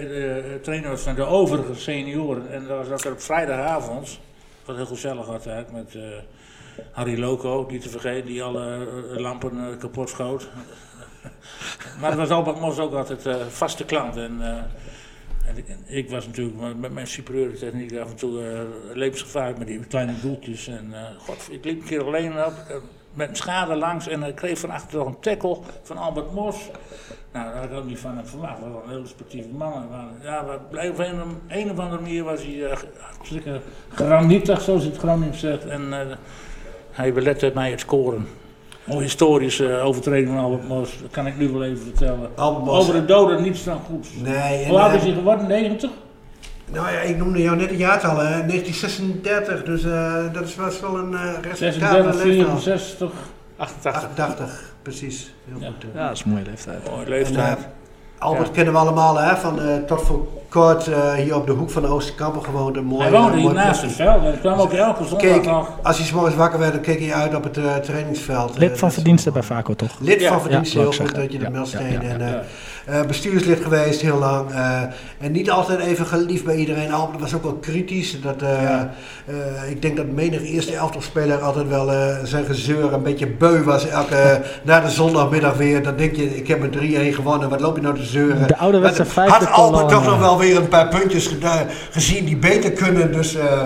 trainer was van de overige senioren. En dat was dat er op vrijdagavond. Wat heel gezellig altijd met Harry Loco, niet te vergeten, die alle lampen kapot schoot. maar dat was Albert Mos ook altijd vaste klant. En, ik, was natuurlijk met- mijn superieur techniek af en toe eh levensgevaarlijk met die kleine doeltjes. En eh, god, ik liep een keer alleen op, eh, met een schade langs en ik kreeg van achter een tackle van Albert Mos. Nou, daar had ik ook niet van hem verwacht. Dat was een hele sportieve man. Ja, op een, een, of andere manier was hij uh, hartstikke granietig, zoals het Groningen zegt. En hij belette mij het scoren. Een historische overtreding van Albert Mos, dat kan ik nu wel even vertellen. Albert. Over de doden niets dan goeds. Nee, en, Hoe oud is hij geworden? 90? Nou ja, ik noemde jou net een jaartal, hè? 1936, dus eh, dat is- was wel een uh, respectabele 36, leeftijd. 64. 88. 88, precies. Heel Ja. goed. Ja, dat is een mooie leeftijd. Mooie En, leeftijd. eh, Albert Ja. kennen we allemaal, hè? Van, eh, tot voor kort eh, hier op de hoek van de Oosterkampen gewoond. Een mooie, Hij woonde hier naast het veld ik kwam ook elke zondag Keek, nog. als hij 's morgens wakker werd, dan keek hij uit op het eh, trainingsveld. Lid Eh, van verdiensten bij. Vaco, toch? Lid Ja. van verdiensten, Ja, heel goed dat je de. Melsteen. Ja, ja, ja, en, ja. eh, eh, bestuurslid geweest, heel lang. eh, en niet altijd even geliefd bij iedereen. Albert was ook wel kritisch. Dat, eh, eh, ik denk dat menig eerste elftalspeler altijd wel eh, zijn gezeur een beetje beu was. Elke, na de zondagmiddag weer. Dan denk je, ik heb met 3-1 gewonnen. Wat loop je nou te zeuren? De ouderwetse Maar vijfde Had Albert toch nog wel weer een paar puntjes gezien die beter kunnen. Dus eh,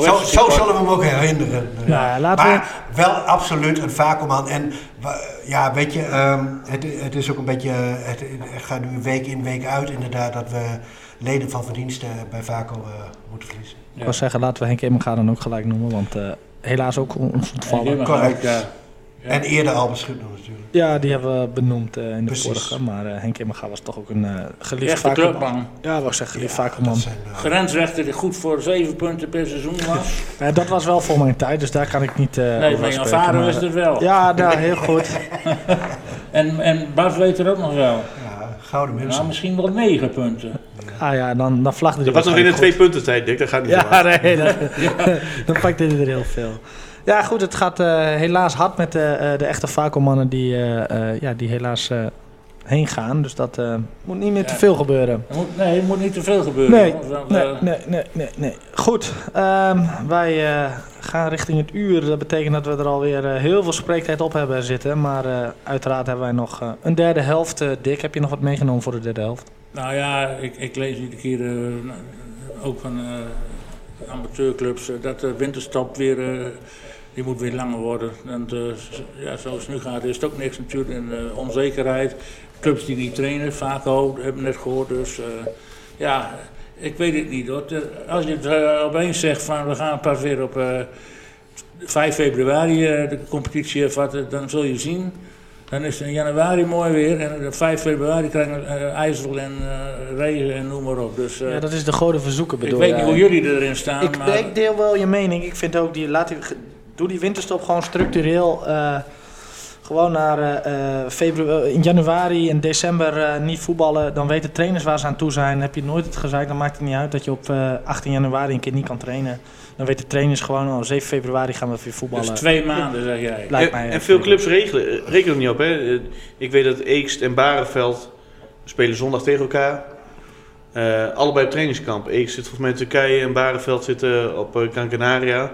zo, zo zullen we hem ook herinneren. Ja, laten we- maar wel absoluut een vacuumman. En ja, weet je, ehm, het, het is ook een beetje, het, het gaat nu week in, week uit inderdaad, dat we leden van verdiensten bij Vaco eh, moeten verliezen. Ik wou zeggen, laten we Henk Immerga dan ook gelijk noemen, want eh, helaas ook ons ontvallen. Correct. Ja. Ja. En eerder Albert Schutner natuurlijk. Ja, die hebben we benoemd eh, in de Precies. vorige, maar eh, Henk Immerga was toch ook een eh geliefd Echte clubman. Ja, ik zeggen, geliefd Ja, zijn, eh, Grensrechter die goed voor zeven punten per seizoen was. Dat was wel voor mijn tijd, dus daar kan ik niet eh Nee, over maar jouw vader wist het wel. Ja, nou, heel goed. En, en Bas weet er ook nog wel. ja, gouden mensen. Nou, misschien wel negen punten. Ah ja, dan, dan vlagde hij Dat was nog in de twee punten tijd, Dick. Dat gaat niet zo Ja, nee, dat, dan pakte hij er heel veel. Ja, goed, het gaat eh, helaas hard met de, eh, de echte Vaco-mannen die, eh, eh, ja, die helaas eh, heen gaan. Dus dat eh, moet niet meer te veel gebeuren. Moet, nee, er moet niet te veel gebeuren. Nee, nee, eh, nee, nee, nee, nee. Goed, ehm, wij eh, gaan richting het uur. Dat betekent dat we er alweer eh, heel veel spreektijd op hebben zitten. Maar eh, uiteraard hebben wij nog eh, een derde helft. Eh, Dick, heb je nog wat meegenomen voor de derde helft? Nou ja, ik, ik lees iedere keer eh, ook van eh, amateurclubs eh, dat de winterstop weer, eh, die moet weer langer worden. En eh, ja, zoals het nu gaat is het ook niks natuurlijk. En eh, onzekerheid, clubs die niet trainen, vaak ook, hebben we net gehoord. Dus eh, ja, ik weet het niet hoor. Als je het opeens zegt van we gaan pas weer op eh 5 februari de competitie hervatten, dan zul je zien. Dan is het in januari mooi weer en op 5 februari krijgen we ijzel en eh, regen en noem maar op. Dus eh, ja, dat is de goden verzoeken ik bedoel weet je niet hoe jullie erin staan, Ik, maar ik deel wel je mening. Ik vind ook, die, laat die, doe die winterstop gewoon structureel. eh, gewoon naar eh, eh, februari, in januari en december eh, niet voetballen. Dan weten trainers waar ze aan toe zijn. Heb je nooit het gezeik, dan maakt het niet uit dat je op eh, 18 januari een keer niet kan trainen. Dan weten trainers gewoon, oh, 7 februari gaan we weer voetballen. dus twee maanden zeg jij. Lijkt En, mij en echt veel clubs regelen, rekenen er niet op. Hè. Ik weet dat Eekst en Barenveld spelen zondag tegen elkaar. Eh, allebei op trainingskamp. Eekst zit volgens mij in Turkije en Barenveld zit op eh, Gran Canaria.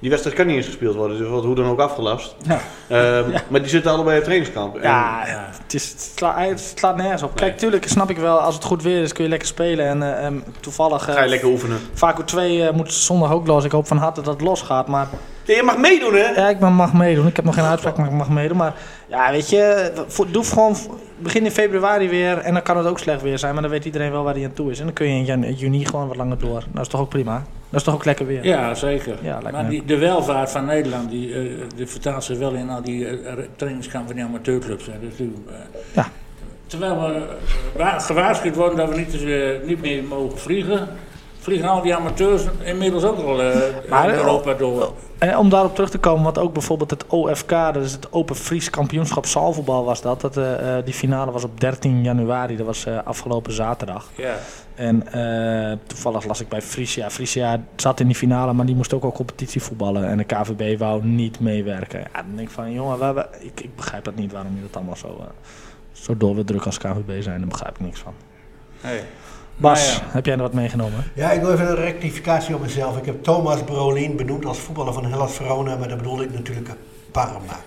Die wedstrijd kan niet eens gespeeld worden, dus wordt hoe dan ook afgelast. Ja. Eh, Maar die zitten allebei op trainingskamp. En- Ja, Ja. het, is, het, sla- het slaat nergens op. Kijk, tuurlijk snap ik wel, als het goed weer is kun je lekker spelen. En eh, em, toevallig, eh, Ga je lekker oefenen. Vaco 2 eh, moet zondag ook los. Ik hoop van harte dat het los gaat. Maar Ja, je mag meedoen, hè? ja, ik mag meedoen. Ik heb nog geen uitspraak, maar ik mag meedoen. Maar ja, weet je, doe gewoon begin in februari weer. En dan kan het ook slecht weer zijn. Maar dan weet iedereen wel waar hij aan toe is. En dan kun je in juni gewoon wat langer door. Dat is toch ook prima? Dat is toch ook lekker weer? Ja, zeker. Ja, maar die, de welvaart van Nederland, die, eh, die vertaalt zich wel in al die eh, trainingskampen van die amateurclubs. Hè. Dus, die, eh, Ja. Terwijl we wa- gewaarschuwd worden dat we niet, niet meer mogen vliegen, vliegen al die amateurs inmiddels ook al eh Maar, in Europa door. En om daarop terug te komen, wat ook bijvoorbeeld het OFK, dat is het Open Fries Kampioenschap Zaalvoetbal was dat. dat eh, eh, die finale was op 13 januari, dat was eh, afgelopen zaterdag. Ja. En eh, toevallig las ik bij Frisia. Frisia zat in die finale, maar die moest ook al competitie voetballen. En de KVB wou niet meewerken. Ja, dan denk ik van, jongen, we hebben- ik, ik begrijp dat niet waarom je dat allemaal zo, eh, zo door wil drukken als KVB zijn. Daar begrijp ik niks van. Hey. Bas, Nou ja. heb jij er wat meegenomen? Ja, ik wil even een rectificatie op mezelf. Ik heb Thomas Brolin benoemd als voetballer van Hellas Verona, maar dat bedoelde ik natuurlijk Parma.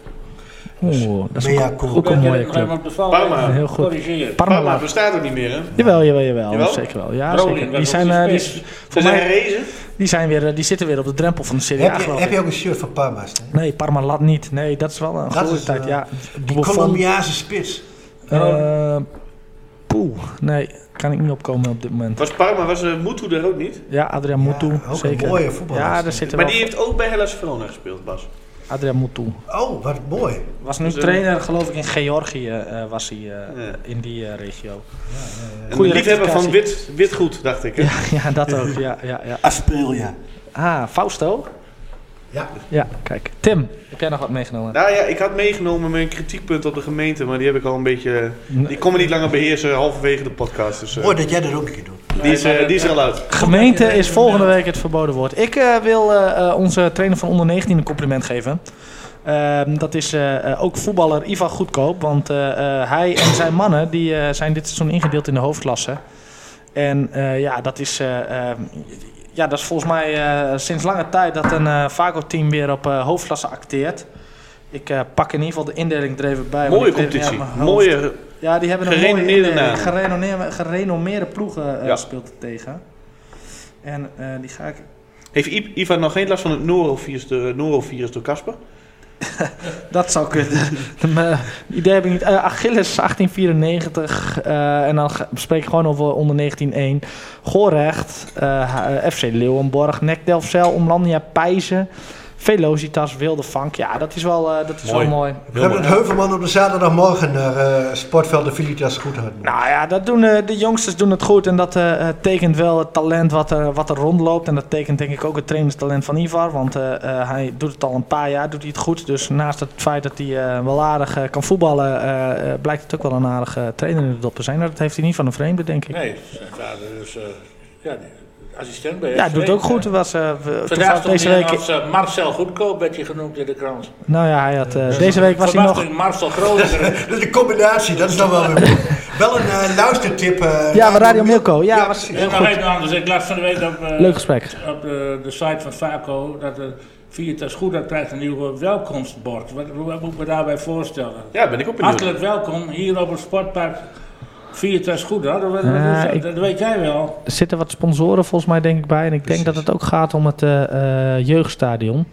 Oeh, dat is Mea ook, een mooie club. Parma. Heel goed. Parma Parma bestaat ook niet meer, hè? Jawel, jawel, jawel, Jawel? Zeker wel. Ja, zeker. Die, zijn, eh, die. Ze zijn herrezen. die, zijn weer, eh, die zitten weer op de drempel van de Serie A, Heb je, geloof heb je ook een shirt van Parma? Nee, Parmalat niet. Nee, dat is wel een Dat goede tijd. eh, ja. Die Colombiaanse spits. Eh, Poeh, nee, kan ik niet opkomen op dit moment. Was Parma, was uh, Mutu er ook niet? Ja, Adrian Mutu, ook een zeker. mooie voetballer. Ja, daar zit er Maar wel. die heeft ook bij Hellas Verona gespeeld, Bas. Adrian Mutu. Oh, wat mooi. Was nu Dus, eh, trainer, geloof ik, in Georgië eh, was hij eh, Ja. in die eh, regio. Goeie een liefhebber van rectificatie. wit, witgoed, dacht ik. Hè? Ja, ja, dat ook. Ja, ja, ja. Ah, Fausto? Ja. Ja, kijk. Tim, heb jij nog wat meegenomen? Nou ja, ik had meegenomen mijn kritiekpunt op de gemeente, maar die heb ik al een beetje... Die kon me niet langer beheersen halverwege de podcast. Dus, eh, Mooi dat jij dat ook een keer doet. die, is, eh, die is er al uit. Gemeente is volgende week het verboden woord. Ik eh, wil eh, eh, onze trainer van onder 19 een compliment geven. Ehm, dat is eh, eh, ook voetballer Ivan Goedkoop. Want eh, eh, hij en zijn mannen die, eh, zijn dit seizoen ingedeeld in de hoofdklasse. En eh, ja, dat is, eh, eh, ja, dat is volgens mij eh, sinds lange tijd dat een eh Vago-team weer op eh, hoofdklasse acteert. Ik pak in ieder geval de indeling er even bij. Mooie competitie. Mooie... Ja, die hebben een mooie Gerenommeerde. Gerenommeerde, ploegen Ja. speelt tegen. En die ga ik... Heeft Ivan nog geen last van het norovirus, de, norovirus door Casper? Dat zou kunnen. Mijn idee heb ik niet. Eh, Achilles 1894. eh, en dan spreek ik gewoon over onder 1901. Gorecht. eh, H- eh, FC Leeuwenborg. Nek. Omlandia Pijzen. Velocitas. Wilde Vank. Ja, dat is wel, eh, dat is Mooi. wel mooi. We hebben het Heuvelman op de zaterdagmorgen naar eh, Sportveld de Vilitas goed had. Nou ja, dat doen, eh, de jongsters doen het goed. En dat eh, eh, tekent wel het talent wat er, wat er rondloopt. En dat tekent denk ik ook het trainingstalent van Ivar. Want eh, eh, hij doet het al een paar jaar, doet hij het goed. Dus naast het feit dat hij eh, wel aardig eh, kan voetballen... eh, eh, blijkt het ook wel een aardige trainer in de dop te zijn. Nou, Dat heeft hij niet van een vreemde, denk ik. Nee, zijn vader is, eh, ja, die- assistent bij Ja, FC. doet ook goed. Was, eh, Vandaag deze week... als eh, Marcel Goedkoop, werd hij genoemd in de krant. Nou ja, hij had, eh, deze week was hij nog... Marcel Groninger. Dat is een combinatie, dat is dan wel weer. Wel een luistertip. eh, Ja, maar Radio Milko. Ja, was precies. en nog even anders. Ik las van de week op, eh, leuk gesprek. op de, de site van Vaco dat de Viertas Goed dat krijgt een nieuw welkomstbord. Wat, hoe moet ik me daarbij voorstellen? Ja, ben ik ook benieuwd. Hartelijk welkom hier op het sportpark Viertas Goed. Dat, dat, dat, dat- ik- dat weet jij wel. Er zitten wat sponsoren volgens mij denk ik bij. En ik denk dat het ook gaat om het eh, eh, jeugdstadion.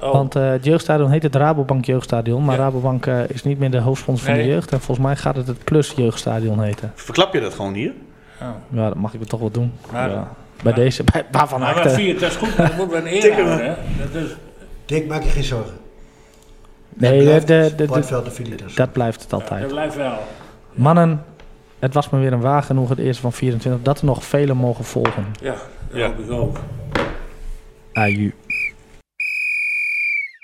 Oh, Want eh, het jeugdstadion heet het Rabobank Jeugdstadion. Maar Ja. Rabobank eh, is niet meer de hoofdsponsor van de jeugd. En volgens mij gaat het het Plus Jeugdstadion heten. Verklap je dat gewoon hier? oh. Ja, dat mag ik wel toch wel doen. Maar- ja. Bij deze, bij, waarvan Maar, acte. maar Viertas Goed, dat moet wel een eer houden. Hè? Dat is, Dick, maak je geen zorgen. Nee, de, Blijft de, het. de, dat blijft het dat altijd. blijft wel. Mannen, het was me weer een waar genoeg het eerste van 24. Dat er nog vele mogen volgen. Ja, dat Ja. hoop ik ook. Aju.